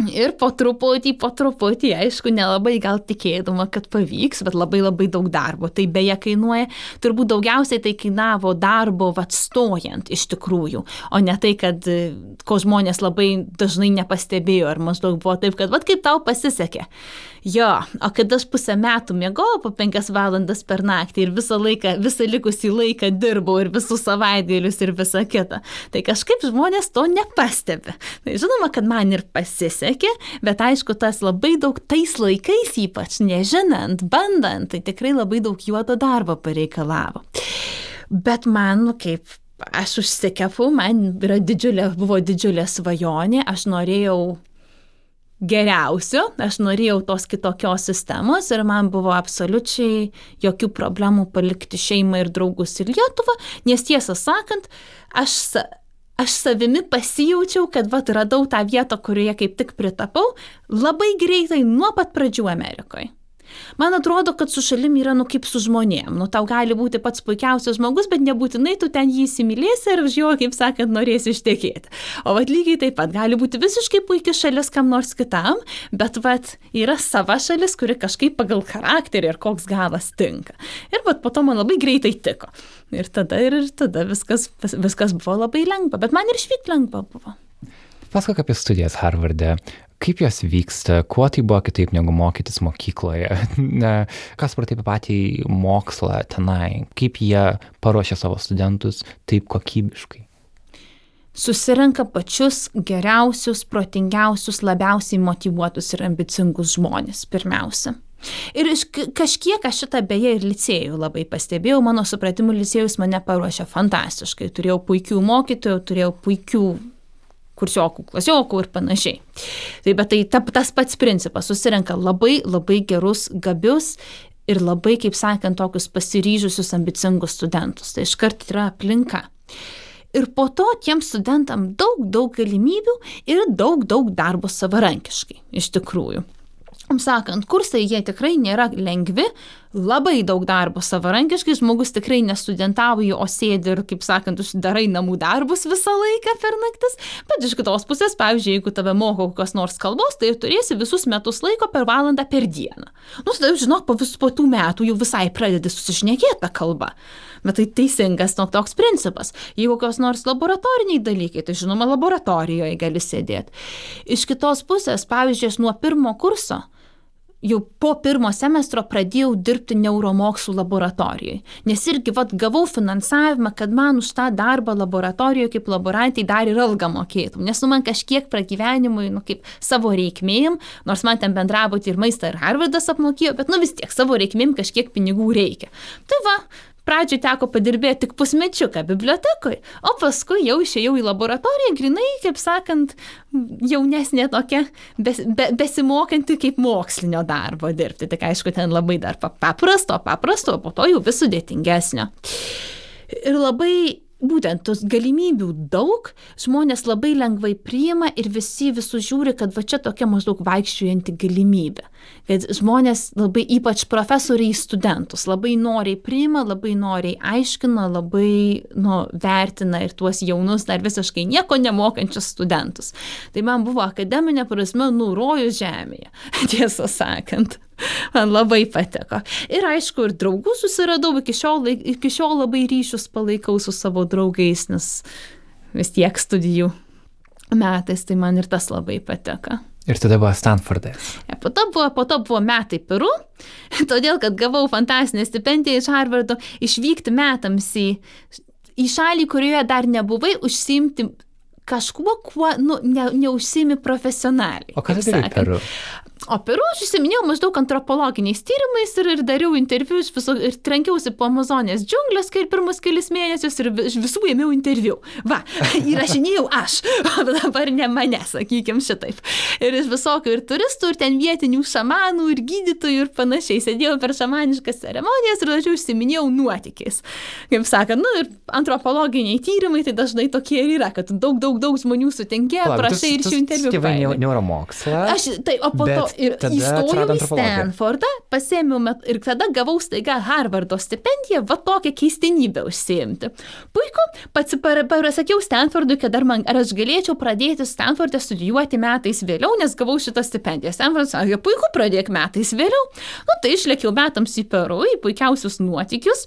Ir po truputį, po truputį, aišku, nelabai gal tikėdama, kad pavyks, bet labai labai daug darbo. Tai beje kainuoja, turbūt daugiausiai tai kainavo darbo atstojant iš tikrųjų, o ne tai, kad ko žmonės labai dažnai nepastebėjo, ar maždaug buvo taip, kad, vad kaip tau pasisekė. Jo, o kad aš pusę metų mėgau po penkias valandas per naktį ir visą laiką, visą likusį laiką dirbau ir visus savaitgalius ir visą kitą, tai kažkaip žmonės to nepastebi. Tai žinoma, kad man ir pasisekė, bet aišku, tas labai daug tais laikais ypač, nežinant, bandant, tai tikrai labai daug juodo darbo pareikalavo. Bet man, nu kaip aš užsikepu, man yra didžiulė, buvo didžiulė svajonė, aš norėjau geriausio, aš norėjau tos kitokios sistemos ir man buvo absoliučiai jokių problemų palikti šeimą ir draugus į Lietuvą, nes tiesą sakant, aš, aš savimi pasijaučiau, kad vat radau tą vietą, kurioje kaip tik pritapau, labai greitai nuo pat pradžių Amerikoje. Man atrodo, kad su šalim yra nu kaip su žmonėm. Nu, tau gali būti pats puikiausias žmogus, bet nebūtinai tu ten jį įsimylėsi ir už jo, kaip sakant, norėsi ištekėti. O vat lygiai taip pat gali būti visiškai puikia šalis kam nors kitam, bet vat yra sava šalis, kuri kažkaip pagal charakterį ir koks galas tinka. Ir vat po to man labai greitai tiko. Ir tada, ir tada viskas, viskas buvo labai lengva, bet man ir išvykti lengva buvo. Pasakok apie studijas Harvarde. Kaip jos vyksta, kuo tai buvo kitaip negu mokytis mokykloje, *laughs* kas pratai apie patį mokslą tenai, kaip jie paruošia savo studentus taip kokybiškai susirenka pačius geriausius, protingiausius, labiausiai motivuotus ir ambicingus žmonės pirmiausia. Ir kažkiek aš šitą beje ir licėjų labai pastebėjau, mano supratimu, licėjus mane paruošė fantastiškai. Turėjau puikių mokytojų, turėjau puikių kursiokų, klasiokų ir panašiai. Tai bet tai ta, tas pats principas, susirenka labai labai gerus, gabius ir labai, kaip sakant, tokius pasiryžusius, ambicingus studentus. Tai iškart yra aplinka. Ir po to tiem studentam daug, daug galimybių ir daug, daug darbo savarankiškai, iš tikrųjų sakant, kursai jie tikrai nėra lengvi, labai daug darbo savarankiškai, žmogus tikrai nestudentauji, o sėdi ir, kaip sakant, uždarai namų darbus visą laiką per naktis, bet iš kitos pusės, pavyzdžiui, jeigu tave moko kokios nors kalbos, tai turėsi visus metus laiko per valandą per dieną. Nu, tada, žinok, po visų po tų metų jau visai pradedi susišnekėti tą kalbą. Bet tai teisingas nu, toks principas. Jeigu kokios nors laboratoriniai dalykai, tai žinoma, laboratorijoje gali sėdėti. Iš kitos pusės, pavyzdžiui, nuo pirmo kurso jau po pirmo semestro pradėjau dirbti neuromokslų laboratorijoje. Nes irgi vat, gavau finansavimą, kad man už tą darbą laboratorijoje kaip laborantai dar ir algą mokėtum. Nes nu man kažkiek pragyvenimui, nu kaip savo reikmėm, nors man ten bendrabuti ir maistą ir Harvardas apmokėjo, bet nu vis tiek savo reikmėm kažkiek pinigų reikia. Tai va, pradžioj teko padirbėti tik pusmečiuką bibliotekoje, o paskui jau išėjau į laboratoriją, grinai, kaip sakant, jaunesnė tokia, bes, be, besimokanti kaip mokslinio darbo dirbti. Tik aišku, ten labai dar paprasto, paprasto, po to jau vis sudėtingesnio. Ir labai būtent tos galimybių daug, žmonės labai lengvai priima ir visi visų žiūri, kad va čia tokia maždaug vaikščiuojanti galimybė. Kad žmonės labai, ypač profesoriai studentus, labai noriai priima, labai noriai aiškina, labai nu, vertina ir tuos jaunus, dar visiškai nieko nemokančius studentus. Tai man buvo akademinė prasme nurojus žemėje, *laughs* tiesą sakant. Man labai patiko. Ir aišku, ir draugų susiradau, iki šiol, iki šiol labai ryšius palaikau su savo draugais, nes vis tiek studijų metais, tai man ir tas labai patiko. Ir tada buvo Stanfordas. Ja, po, to buvo, po to buvo metai Peru, *laughs* todėl kad gavau fantastišką stipendiją iš Harvardo išvykti metams į, į šalį, kurioje dar nebuvai, užsimti kažkuo, kuo nu, ne, neužsimi profesionaliai. O ką darai Peru? O Peru aš užsiminėjau maždaug antropologiniais tyrimais ir, ir dariau interviu viso, ir trankiausi po Amazonės džiunglės, kai pirmus kelius mėnesius ir iš visų ėmiau interviu. Va, *laughs* įrašinėjau aš, o dabar ne mane, sakykim šitaip. Ir iš visokių ir turistų, ir ten vietinių šamanų, ir gydytojų, ir panašiai. Sėdėjau per šamaniškas ceremonijas ir dažniau užsiminėjau nuotykiais. Kaip sakant, nu ir antropologiniai tyrimai tai dažnai tokie ir yra, kad daug, daug, daug žmonių sutinkė, prašai ir šių interviu. Tai neuromokslą. Aš, tai, o po to ir įstojau į Stanfordą, pasėmiau met, ir tada gavau staiga Harvardo stipendiją, va tokią keistenybę užsiimti. Puiku, pats pasakiau Stanfordui, kad ar, man, ar aš galėčiau pradėti Stanfordą studijuoti metais vėliau, nes gavau šitą stipendiją. Stanfordas sakė, puiku, pradėk metais vėliau. Nu, tai išlėkiau metams į Peru, į puikiausius nuotykius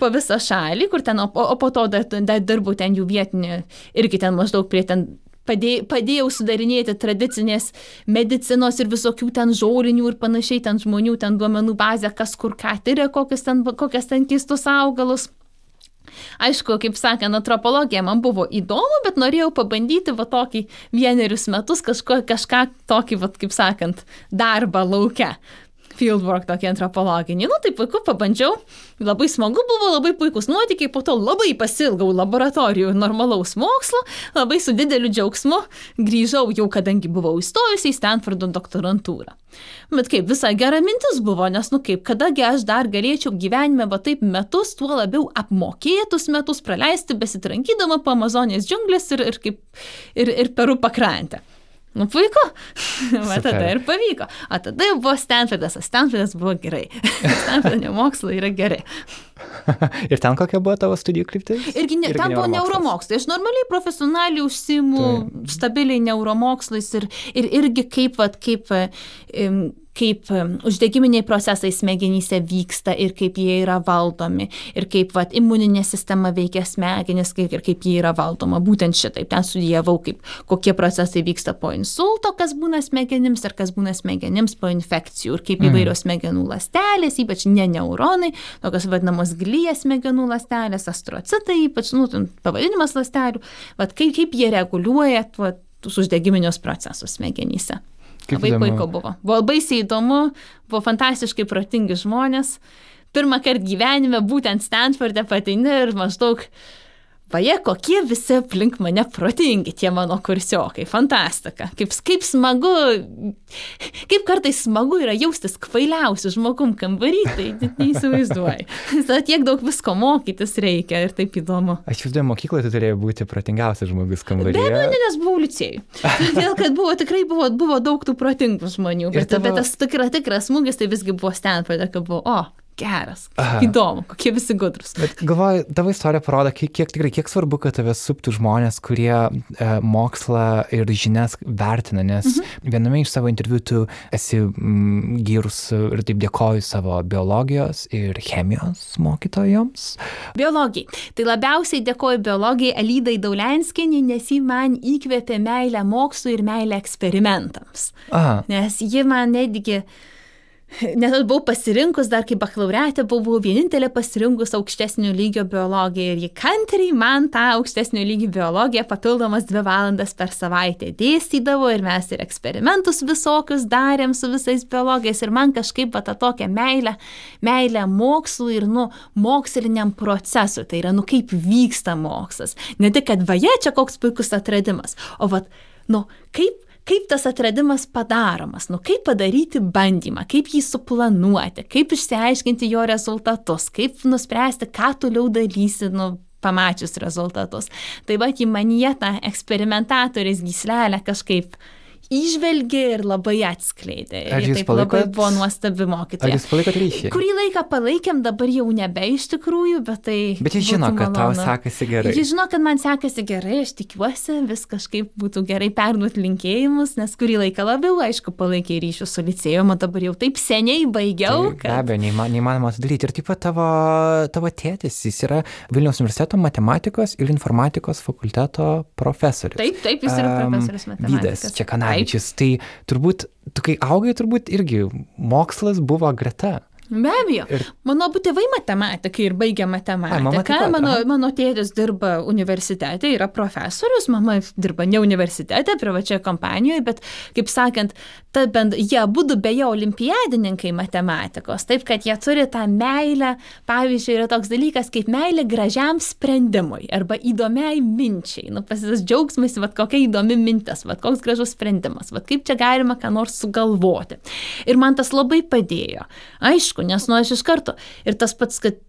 po visą šalį, kur ten, o, o po to dar, dar dirbu ten jų vietinį, irgi ten maždaug prie ten padėjau, padėjau sudarinėti tradicinės medicinos ir visokių ten žolinių ir panašiai ten žmonių, ten duomenų bazę, kas kur ką tyria, kokias ten, kokias ten keistus augalus. Aišku, kaip sakant, antropologija man buvo įdomu, bet norėjau pabandyti va tokį vienerius metus kažko, kažką tokį, va, kaip sakant, darbą laukia fieldwork tokį antropologinį. Nu, tai puiku, pabandžiau, labai smagu buvo, labai puikus nuotykiai, po to labai pasilgau laboratorijų normalaus mokslo, labai su dideliu džiaugsmu grįžau jau, kadangi buvau įstojusi į Stanfordo doktorantūrą. Bet kaip visai gera mintis buvo, nes, nu kaip, kadagi aš dar galėčiau gyvenime, va taip metus, tuo labiau apmokėtus metus praleisti besitrankydama po Amazonės džiunglės ir, ir, kaip, ir, ir Peru pakrantę. Nu puiku, *laughs* va tada ir pavyko. O tada jau buvo Stanfordas, o Stanfordas buvo gerai. *laughs* Stanfordo mokslai yra gerai. *laughs* ir ten kokia buvo tavo studijų kryptis? Irgi, ne, Irgi ten buvo neuromokslai. Aš normaliai profesionaliai užsimu tai. stabiliai neuromokslais ir, ir irgi kaip, vat, kaip um, kaip uždegiminiai procesai smegenyse vyksta ir kaip jie yra valdomi ir kaip vat, imuninė sistema veikia smegenis ir kaip jie yra valdoma. Būtent šitaip ten studijavau, kaip, kokie procesai vyksta po insulto, kas būna smegenims ir kas būna smegenims po infekcijų ir kaip mhm. įvairios smegenų ląstelės, ypač ne neuronai, tokios vadinamos glyja smegenų ląstelės, astrocitai, ypač nu, pavadinimas ląstelių, vat, kaip, kaip jie reguliuoja tuos uždegiminius procesus smegenyse. Kaip labai įdomu. puiku buvo. Buvo baisiai įdomu, buvo fantastiškai protingi žmonės. Pirmą kartą gyvenime būtent Stanfordė pateini ir maždaug vaje, kokie visi aplink mane protingi tie mano kursiokai, fantastika, kaip, kaip smagu, kaip kartais smagu yra jaustis kvailiausiu žmogum kambarį, tai neįsivaizduoju. Tada tiek daug visko mokytis reikia ir taip įdomu. Aš įsivaizduoju, mokykloje tu turėjai būti protingiausias žmogus kambaryje. Be abejo, nes buvau licėjui. Todėl, kad buvo tikrai buvo, buvo daug tų protingų žmonių, bet, tavo... bet tas tikra, tikras smūgis tai visgi buvo Stanforde, kad buvo, o, geras. Aha. Įdomu, kokie visi gudrus. Bet galvoju, tavo istorija parodo, kiek, kiek tikrai, kiek svarbu, kad tave suptų žmonės, kurie e, mokslą ir žinias vertina, nes mhm. viename iš savo interviu tu esi mm, gyrus ir taip dėkoju savo biologijos ir chemijos mokytojoms. Biologijai. Tai labiausiai dėkoju biologijai Alydai Daulenskinį, nes ji man įkvėpė meilę mokslui ir meilę eksperimentams. Aha. Nes ji man netgi *laughs* Nes aš buvau pasirinkus, dar kaip bakalaureatė, buvau vienintelė pasirinkus aukštesnio lygio biologiją ir ji kantriai man tą aukštesnio lygio biologiją papildomas dvi valandas per savaitę dėstydavo ir mes ir eksperimentus visokius darėm su visais biologais ir man kažkaip va tą tokią meilę, meilę mokslui ir nu moksliniam procesui, tai yra nu kaip vyksta mokslas. Ne tik, kad vaje čia koks puikus atradimas, o va, nu kaip kaip tas atradimas padaromas, nu kaip padaryti bandymą, kaip jį suplanuoti, kaip išsiaiškinti jo rezultatus, kaip nuspręsti, ką toliau darysi, nu, pamačius rezultatus. Tai va, į manyje tą eksperimentatorės gyslelę kažkaip išvelgė ir labai atskleidė. Ar jūs taip palaikot, labai buvo nuostabi mokytoja. Ar jūs palaikot ryšį? Kurį laiką palaikėm, dabar jau nebe iš tikrųjų, bet tai... Bet jis žino, kad tau sekasi gerai. Jis žino, kad man sekasi gerai, aš tikiuosi, vis kažkaip būtų gerai perduoti linkėjimus, nes kurį laiką labiau, aišku, palaikė ryšių su licėjumi, dabar jau taip seniai baigiau. Tai, kad... Be abejo, neįma, neįmanoma tai daryti. Ir taip pat tavo, tavo tėtis, jis yra Vilniaus universiteto matematikos ir informatikos fakulteto profesorius. Taip, taip, jis yra profesorius matematikos. Vydas, čia kanal Kanavičius. Tai turbūt, tu kai augai, turbūt irgi mokslas buvo greta. Be abejo. Ir... Mano abu tėvai matematikai ir baigė matematiką. Ai, mano, mano tėtis dirba universitete, yra profesorius, mama dirba ne universitete, privačioje kompanijoje, bet, kaip sakant, bend, jie būtų beje olimpiadininkai matematikos. Taip, kad jie turi tą meilę, pavyzdžiui, yra toks dalykas kaip meilė gražiam sprendimui arba įdomiai minčiai. Nu, pasidas džiaugsmas, vad kokia įdomi mintis, vad koks gražus sprendimas, vad kaip čia galima ką nors sugalvoti. Ir man tas labai padėjo. Aišku, nes nu aš iš karto ir tas pats, kad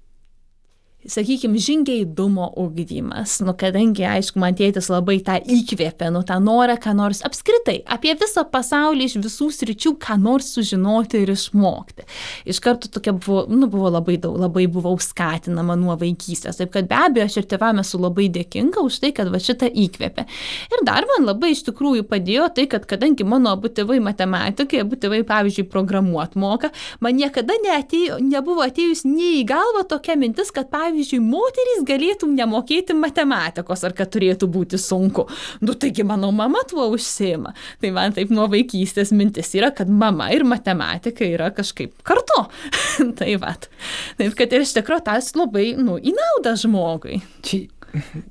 sakykime, žingeidumo ugdymas, nu, kadangi, aišku, man tėtis labai tą įkvėpė, nu, tą norą, ką nors apskritai apie visą pasaulį iš visų sričių, ką nors sužinoti ir išmokti. Iš karto tokia buvo, nu, buvo labai daug, labai buvau skatinama nuo vaikystės. Taip kad be abejo, aš ir tėvam esu labai dėkinga už tai, kad va šitą įkvėpė. Ir dar man labai iš tikrųjų padėjo tai, kad kadangi mano abu tėvai matematikai, abu tėvai, pavyzdžiui, programuot moka, man niekada neatėjo, nebuvo atėjus nei į galvą tokia mintis, kad, pavyzdžiui, pavyzdžiui, moterys galėtų nemokėti matematikos ar kad turėtų būti sunku. Nu, taigi mano mama tuo užsima. Tai man taip nuo vaikystės mintis yra, kad mama ir matematika yra kažkaip kartu. *laughs* tai va. Taip, kad ir iš tikrųjų tas labai, nu, į naudą žmogui. Čia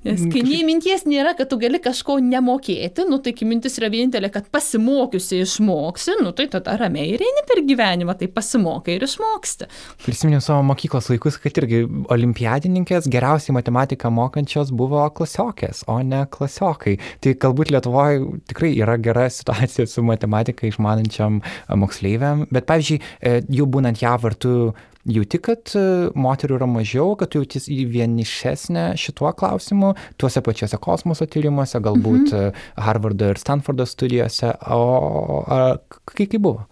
Nes kai nei minties nėra, kad tu gali kažko nemokėti, nu tai mintis yra vienintelė, kad pasimokiusi išmoksi, nu tai tada ramiai ir eini per gyvenimą, tai pasimokai ir išmoksti. Prisiminiau savo mokyklos laikus, kad irgi olimpiadininkės geriausiai matematiką mokančios buvo klasiokės, o ne klasiokai. Tai galbūt Lietuvoje tikrai yra gera situacija su matematika išmanančiam moksleiviam, bet pavyzdžiui, e, jau būnant JAV ar tu jauti, kad e, moterų yra mažiau, kad tu jautis vienišesnė šituo klausimu, tuose pačiuose kosmoso tyrimuose, galbūt mhm. Harvardo ir Stanfordo studijose, o kaip kaip buvo?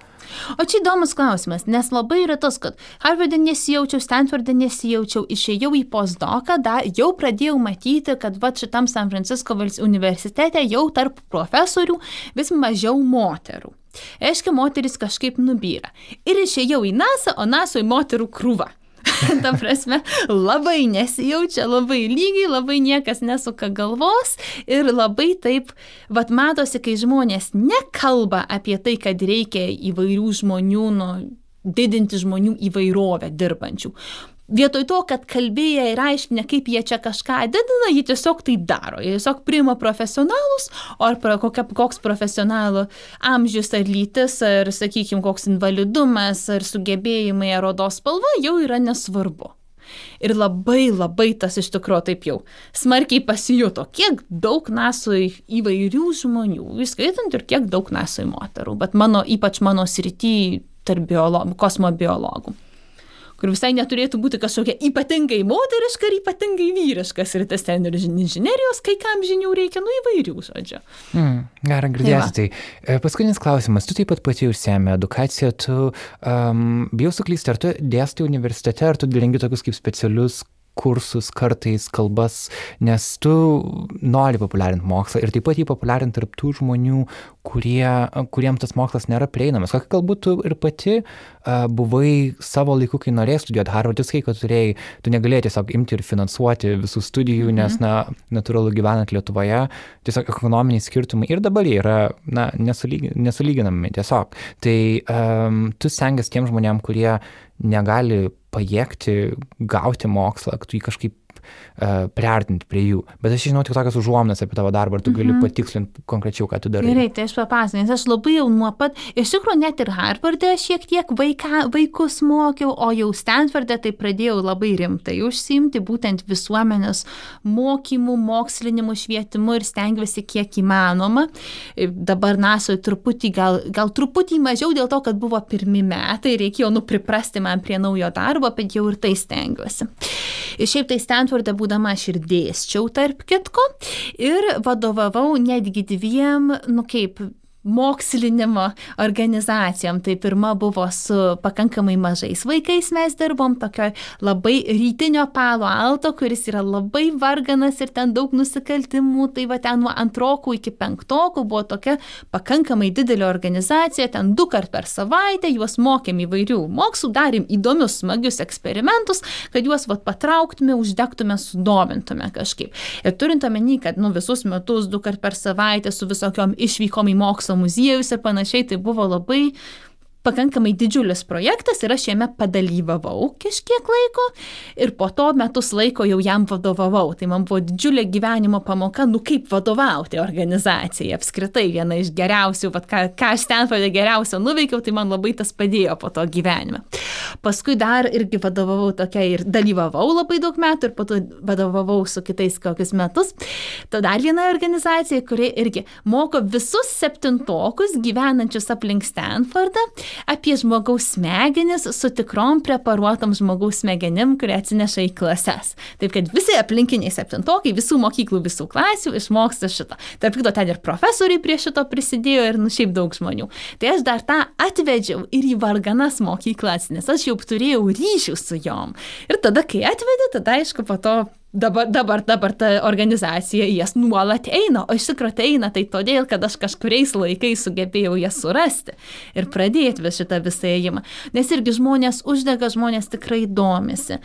O čia įdomus klausimas, nes labai yra tas, kad Harvardė nesijaučiau, Stanfordė nesijaučiau, išėjau į postdoką, da, jau pradėjau matyti, kad va šitam San Francisco universitete jau tarp profesorių vis mažiau moterų. Reiškia, moteris kažkaip nubyra. Ir išėjau į NASA, o NASA į moterų krūvą. *laughs* ta prasme, labai nesijaučia, labai lygiai, labai niekas nesuka galvos ir labai taip, vad matosi, kai žmonės nekalba apie tai, kad reikia įvairių žmonių, nu, didinti žmonių įvairovę dirbančių vietoj to, kad kalbėję ir aiškinę, kaip jie čia kažką didina, jie tiesiog tai daro. Jie tiesiog priima profesionalus, o ar kokia, koks profesionalų amžius ar lytis, ar, sakykime, koks invalidumas, ar sugebėjimai, ar odos spalva jau yra nesvarbu. Ir labai labai tas iš tikrųjų taip jau smarkiai pasijuto, kiek daug nasui įvairių žmonių, įskaitant ir kiek daug nasui moterų, bet mano, ypač mano srity tarp biologų, kosmobiologų kur visai neturėtų būti kažkokia ypatingai moteriška ir ypatingai vyriškas ir tas ten ir inžinerijos, kai kam žinių reikia, nu įvairių, žodžiu. Mm, Gerai, girdėsi. Tai, tai paskutinis klausimas, tu taip pat pati užsiemi edukaciją, tu, um, bijau suklysti, ar tu dėstai universitete, ar tu rengi tokius kaip specialius kursus, kartais kalbas, nes tu nori populiarinti mokslą ir taip pat jį populiarinti tarp tų žmonių, kurie, kuriems tas mokslas nėra prieinamas. Kokia galbūt tu ir pati uh, buvai savo laiku, kai norėjai studijuoti Harvard'e, kai kad turėjai, tu negalėjai tiesiog imti ir finansuoti visų studijų, mhm. nes, na, natūralu gyvenant Lietuvoje, tiesiog ekonominiai skirtumai ir dabar jie yra, na, nesulyg, nesulyginami tiesiog. Tai um, tu stengiasi tiem žmonėm, kurie negali pajėgti gauti mokslą, kad tu jį kažkaip uh, priartinti prie jų. Bet aš žinau tik tokias užuominas apie tavo darbą, ar tu gali mm -hmm. patikslinti konkrečiau, ką tu darai. Gerai, tai aš papasakosiu, nes aš labai jau nuo pat, iš tikrųjų net ir Harvardė šiek tiek vaika, vaikus mokiau, o jau Stanfordė tai pradėjau labai rimtai užsimti būtent visuomenės mokymų, mokslinimų, švietimu ir stengiuosi kiek įmanoma. Dabar NASOje truputį, gal, gal truputį mažiau dėl to, kad buvo pirmi metai, reikėjo nupriprasti man prie naujo darbo, bet jau ir tai stengiuosi. Ir šiaip tai Stanford Stanforde būdama aš ir dėsčiau tarp kitko ir vadovavau netgi dviem, nu kaip, mokslinimo organizacijom. Tai pirma buvo su pakankamai mažais vaikais mes dirbom, tokio labai rytinio palo alto, kuris yra labai varganas ir ten daug nusikaltimų. Tai va ten nuo antrokų iki penktokų buvo tokia pakankamai didelė organizacija, ten du kart per savaitę juos mokėm įvairių mokslų, darėm įdomius, smagius eksperimentus, kad juos va patrauktume, uždegtume, sudomintume kažkaip. Ir turint omeny, kad nu, visus metus du kart per savaitę su visokiom išvykom į mokslo ir panašiai, tai buvo labai pakankamai didžiulis projektas ir aš jame padalyvavau kažkiek laiko ir po to metus laiko jau jam vadovavau. Tai man buvo didžiulė gyvenimo pamoka, nu kaip vadovauti organizacijai. Apskritai viena iš geriausių, vat, ką, ką aš ten padė geriausio nuveikiau, tai man labai tas padėjo po to gyvenime. Paskui dar irgi vadovavau tokia ir dalyvavau labai daug metų ir po to vadovavau su kitais kokius metus. To dar viena organizacija, kuri irgi moko visus septintokus gyvenančius aplink Stanfordą apie žmogaus smegenis su tikrom preparuotom žmogaus smegenim, kurie atsineša į klases. Taip kad visi aplinkiniai septintokai, visų mokyklų, visų klasių išmoksta šito. Tarp kito, ten ir profesoriai prie šito prisidėjo ir nu šiaip daug žmonių. Tai aš dar tą atvedžiau ir į varganas mokyklas, nes aš jau turėjau ryšių su jom. Ir tada, kai atvedė, tada aišku, po to dabar, dabar, dabar ta organizacija jas nuolat eina, o iš tikrųjų tai eina tai todėl, kad aš kažkuriais laikais sugebėjau jas surasti ir pradėti vis šitą visą ėjimą. Nes irgi žmonės uždega, žmonės tikrai domisi.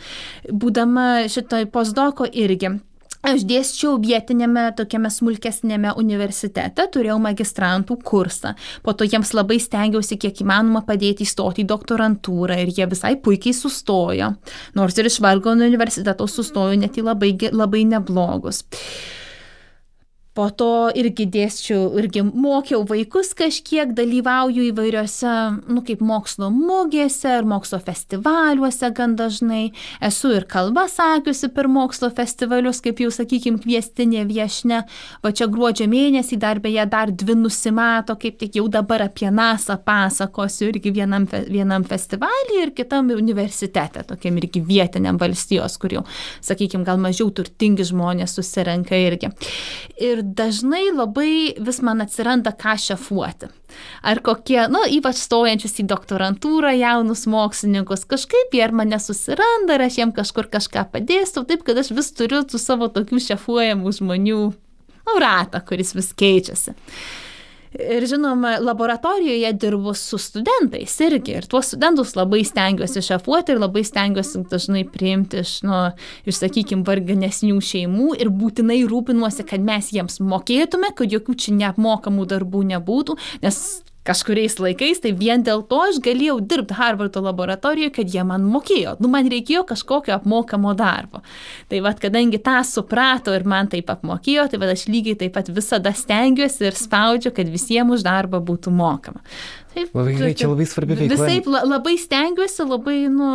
Būdama šitoj postdoko irgi Aš dėsčiau vietinėme tokiame smulkesnėme universitete, turėjau magistrantų kursą. Po to jiems labai stengiausi kiek įmanoma padėti įstoti į doktorantūrą ir jie visai puikiai sustojo. Nors ir iš vargo universiteto sustojo net į labai, labai neblogus. Po to irgi dėsčiau, irgi mokiau vaikus kažkiek, dalyvauju įvairiose, nu kaip mokslo mugėse ir mokslo festivaliuose gan dažnai. Esu ir kalbą sakiusi per mokslo festivalius, kaip jau sakykime, kviestinė viešne. Va čia gruodžio mėnesį dar beje dar dvi nusimato, kaip tik jau dabar apie NASA pasakosiu irgi vienam, vienam festivalį ir kitam universitete, tokiam irgi vietiniam valstijos, kur jau, sakykime, gal mažiau turtingi žmonės susirenka irgi. Ir ir dažnai labai vis man atsiranda ką šefuoti. Ar kokie, nu, ypač stojančius į doktorantūrą jaunus mokslininkus, kažkaip jie ar mane susiranda, ar aš jiem kažkur kažką padėsiu, taip kad aš vis turiu tų savo tokių šefuojamų žmonių nu, ratą, kuris vis keičiasi. Ir žinoma, laboratorijoje dirbu su studentais irgi. Ir tuos studentus labai stengiuosi šefuoti ir labai stengiuosi dažnai priimti iš, nu, iš sakykime, varganesnių šeimų ir būtinai rūpinuosi, kad mes jiems mokėtume, kad jokių čia neapmokamų darbų nebūtų, nes kažkuriais laikais, tai vien dėl to aš galėjau dirbti Harvardo laboratorijoje, kad jie man mokėjo. Nu, man reikėjo kažkokio apmokamo darbo. Tai vad, kadangi tą suprato ir man taip apmokėjo, tai vad aš lygiai taip pat visada stengiuosi ir spaudžiu, kad visiems už darbą būtų mokama. Taip, Labai gerai, čia labai svarbi veikla. Visai la, labai stengiuosi, labai, nu,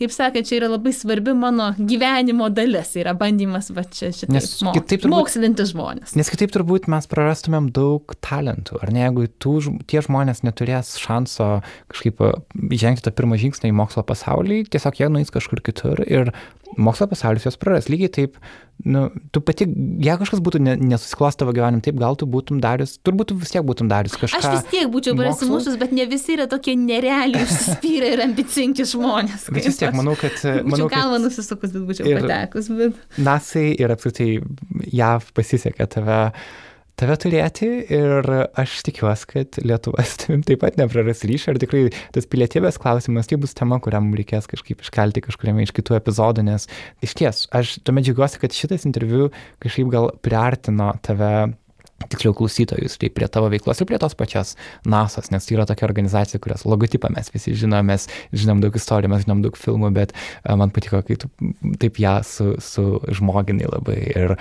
kaip sakant, čia yra labai svarbi mano gyvenimo dalis, yra bandymas va čia šitaip Nes mo- turbūt- mokslinti žmonės. Nes kitaip turbūt mes prarastumėm daug talentų. Ar ne, jeigu tų, tie žmonės neturės šanso kažkaip žengti tą pirmą žingsnį į mokslo pasaulį, tiesiog jie nueis kažkur kitur ir mokslo pasaulis juos praras. Lygiai taip, nu, tu pati, jeigu kažkas būtų ne, nesusiklosti tavo gyvenime, taip gal tu būtum darius, turbūt tu vis tiek būtum darius kažką. Aš vis tiek būčiau prasimušus, bet ne visi yra tokie nerealiai užsispyrę ir ambicingi žmonės. Bet vis tiek, manau, kad... Manau, kad nusisukus, bet būčiau patekus. Bet... NASAI ir apskritai JAV pasisekė tave, tave turėti ir aš tikiuosi, kad Lietuva su tavim taip pat nepraras ryšio. Ir tikrai tas pilietybės klausimas tai bus tema, kurią mums reikės kažkaip iškelti kažkuriame iš kitų epizodų, nes iš ties aš tuomet džiaugiuosi, kad šitas interviu kažkaip gal priartino tave tiksliau klausytojus, tai prie tavo veiklos ir prie tos pačios NASAS, nes tai yra tokia organizacija, kurios logotipą mes visi žinom, mes žinom daug istorijų, mes žinom daug filmų, bet a, man patiko, kai tu taip ją su, su žmoginai labai ir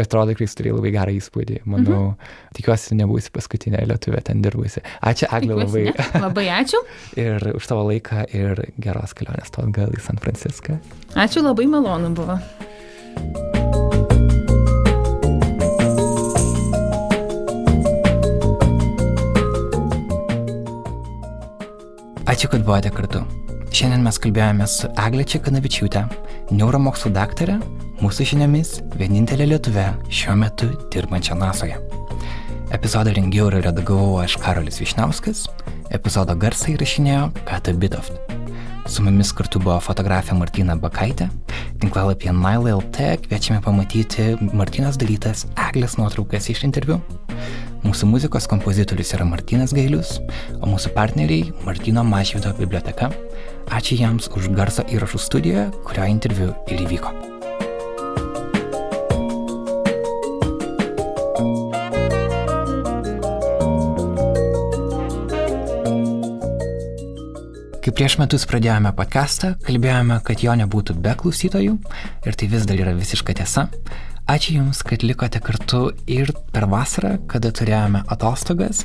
atrodo, jis turėjo labai gerą įspūdį. Manau, mhm. tikiuosi, nebūsi paskutinė lietuvė ten dirbusi. Ačiū, Aglė, labai. Ne? Labai ačiū. *laughs* ir už tavo laiką ir geros kelionės to atgal į San Franciską. Ačiū, labai malonu buvo. Ačiū, kad buvote kartu. Šiandien mes kalbėjome su Egle Čekanavičiūtė, neuromokslų daktarė, mūsų žiniomis vienintelė lietuvė šiuo metu dirbančia NASOje. Epizodą rengiau ir redagavau aš Karolis Višnauskas, epizodo garsą įrašinėjo Kata Bitoft. Su mumis kartu buvo fotografė Martina Bakaitė, tinklalapyje Nile LT kviečiame pamatyti Martinos darytas Eglės nuotraukas iš interviu. Mūsų muzikos kompozitorius yra Martinas Gailius, o mūsų partneriai Martino Mažvydo biblioteka. Ačiū jiems už garso įrašų studiją, kurio interviu ir įvyko. Kai prieš metus pradėjome podcastą, kalbėjome, kad jo nebūtų be klausytojų ir tai vis dar yra visiška tiesa. Ačiū Jums, kad likote kartu ir per vasarą, kada turėjome atostogas.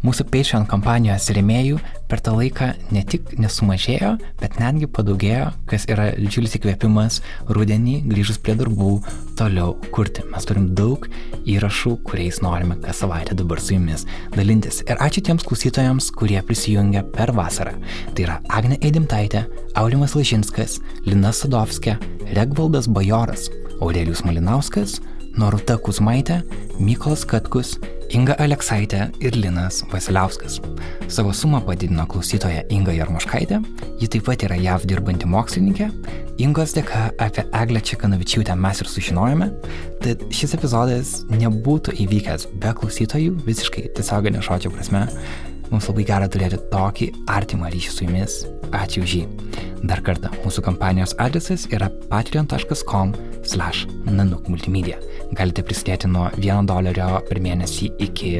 Mūsų Patreon kampanijos rėmėjų per tą laiką ne tik nesumažėjo, bet netgi padaugėjo, kas yra didžiulis įkvėpimas rudenį grįžus prie darbų toliau kurti. Mes turim daug įrašų, kuriais norime kas savaitę dabar su Jumis dalintis. Ir ačiū tiems klausytojams, kurie prisijungia per vasarą. Tai yra Agne Eidimtaitė, Aulimas Lažinskas, Lina Sadovskė, Regvaldas Bajoras, Aurelijus Malinauskas, Noruta Kuzmaitė, Mykolas Katkus, Inga Aleksaitė ir Linas Vasiliauskas. Savo sumą padidino klausytoja Inga Jarmoškaitė, ji taip pat yra JAV dirbanti mokslininkė. Ingos dėka apie Eglę Čekanavičiūtę mes ir sužinojome, tad šis epizodas nebūtų įvykęs be klausytojų, visiškai tiesioginė žodžio prasme. Mums labai gera turėti tokį artimą ryšį su jumis. Ačiū už jį. Dar kartą, mūsų kompanijos adresas yra patreon.com slash nanuk multimedia. Galite prisidėti nuo 1 dolerio per mėnesį iki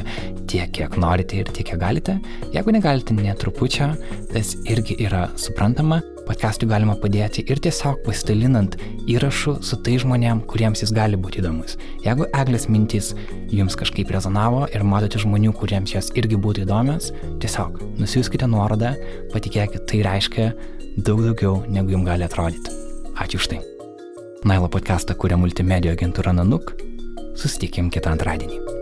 tiek, kiek norite ir tiek, kiek galite. Jeigu negalite netrupučio, tas irgi yra suprantama. Podcast'ui galima padėti ir tiesiog pasidalinant įrašu su tai žmonėm, kuriems jis gali būti įdomus. Jeigu eglės mintys jums kažkaip rezonavo ir matote žmonių, kuriems jos irgi būtų įdomios, tiesiog nusiųskite nuorodą, patikėkit, tai reiškia daug daugiau, negu jums gali atrodyti. Ačiū už tai. Nailo podcastą kuria multimedijų agentūra Nanuk. Susitikim kitą antradienį.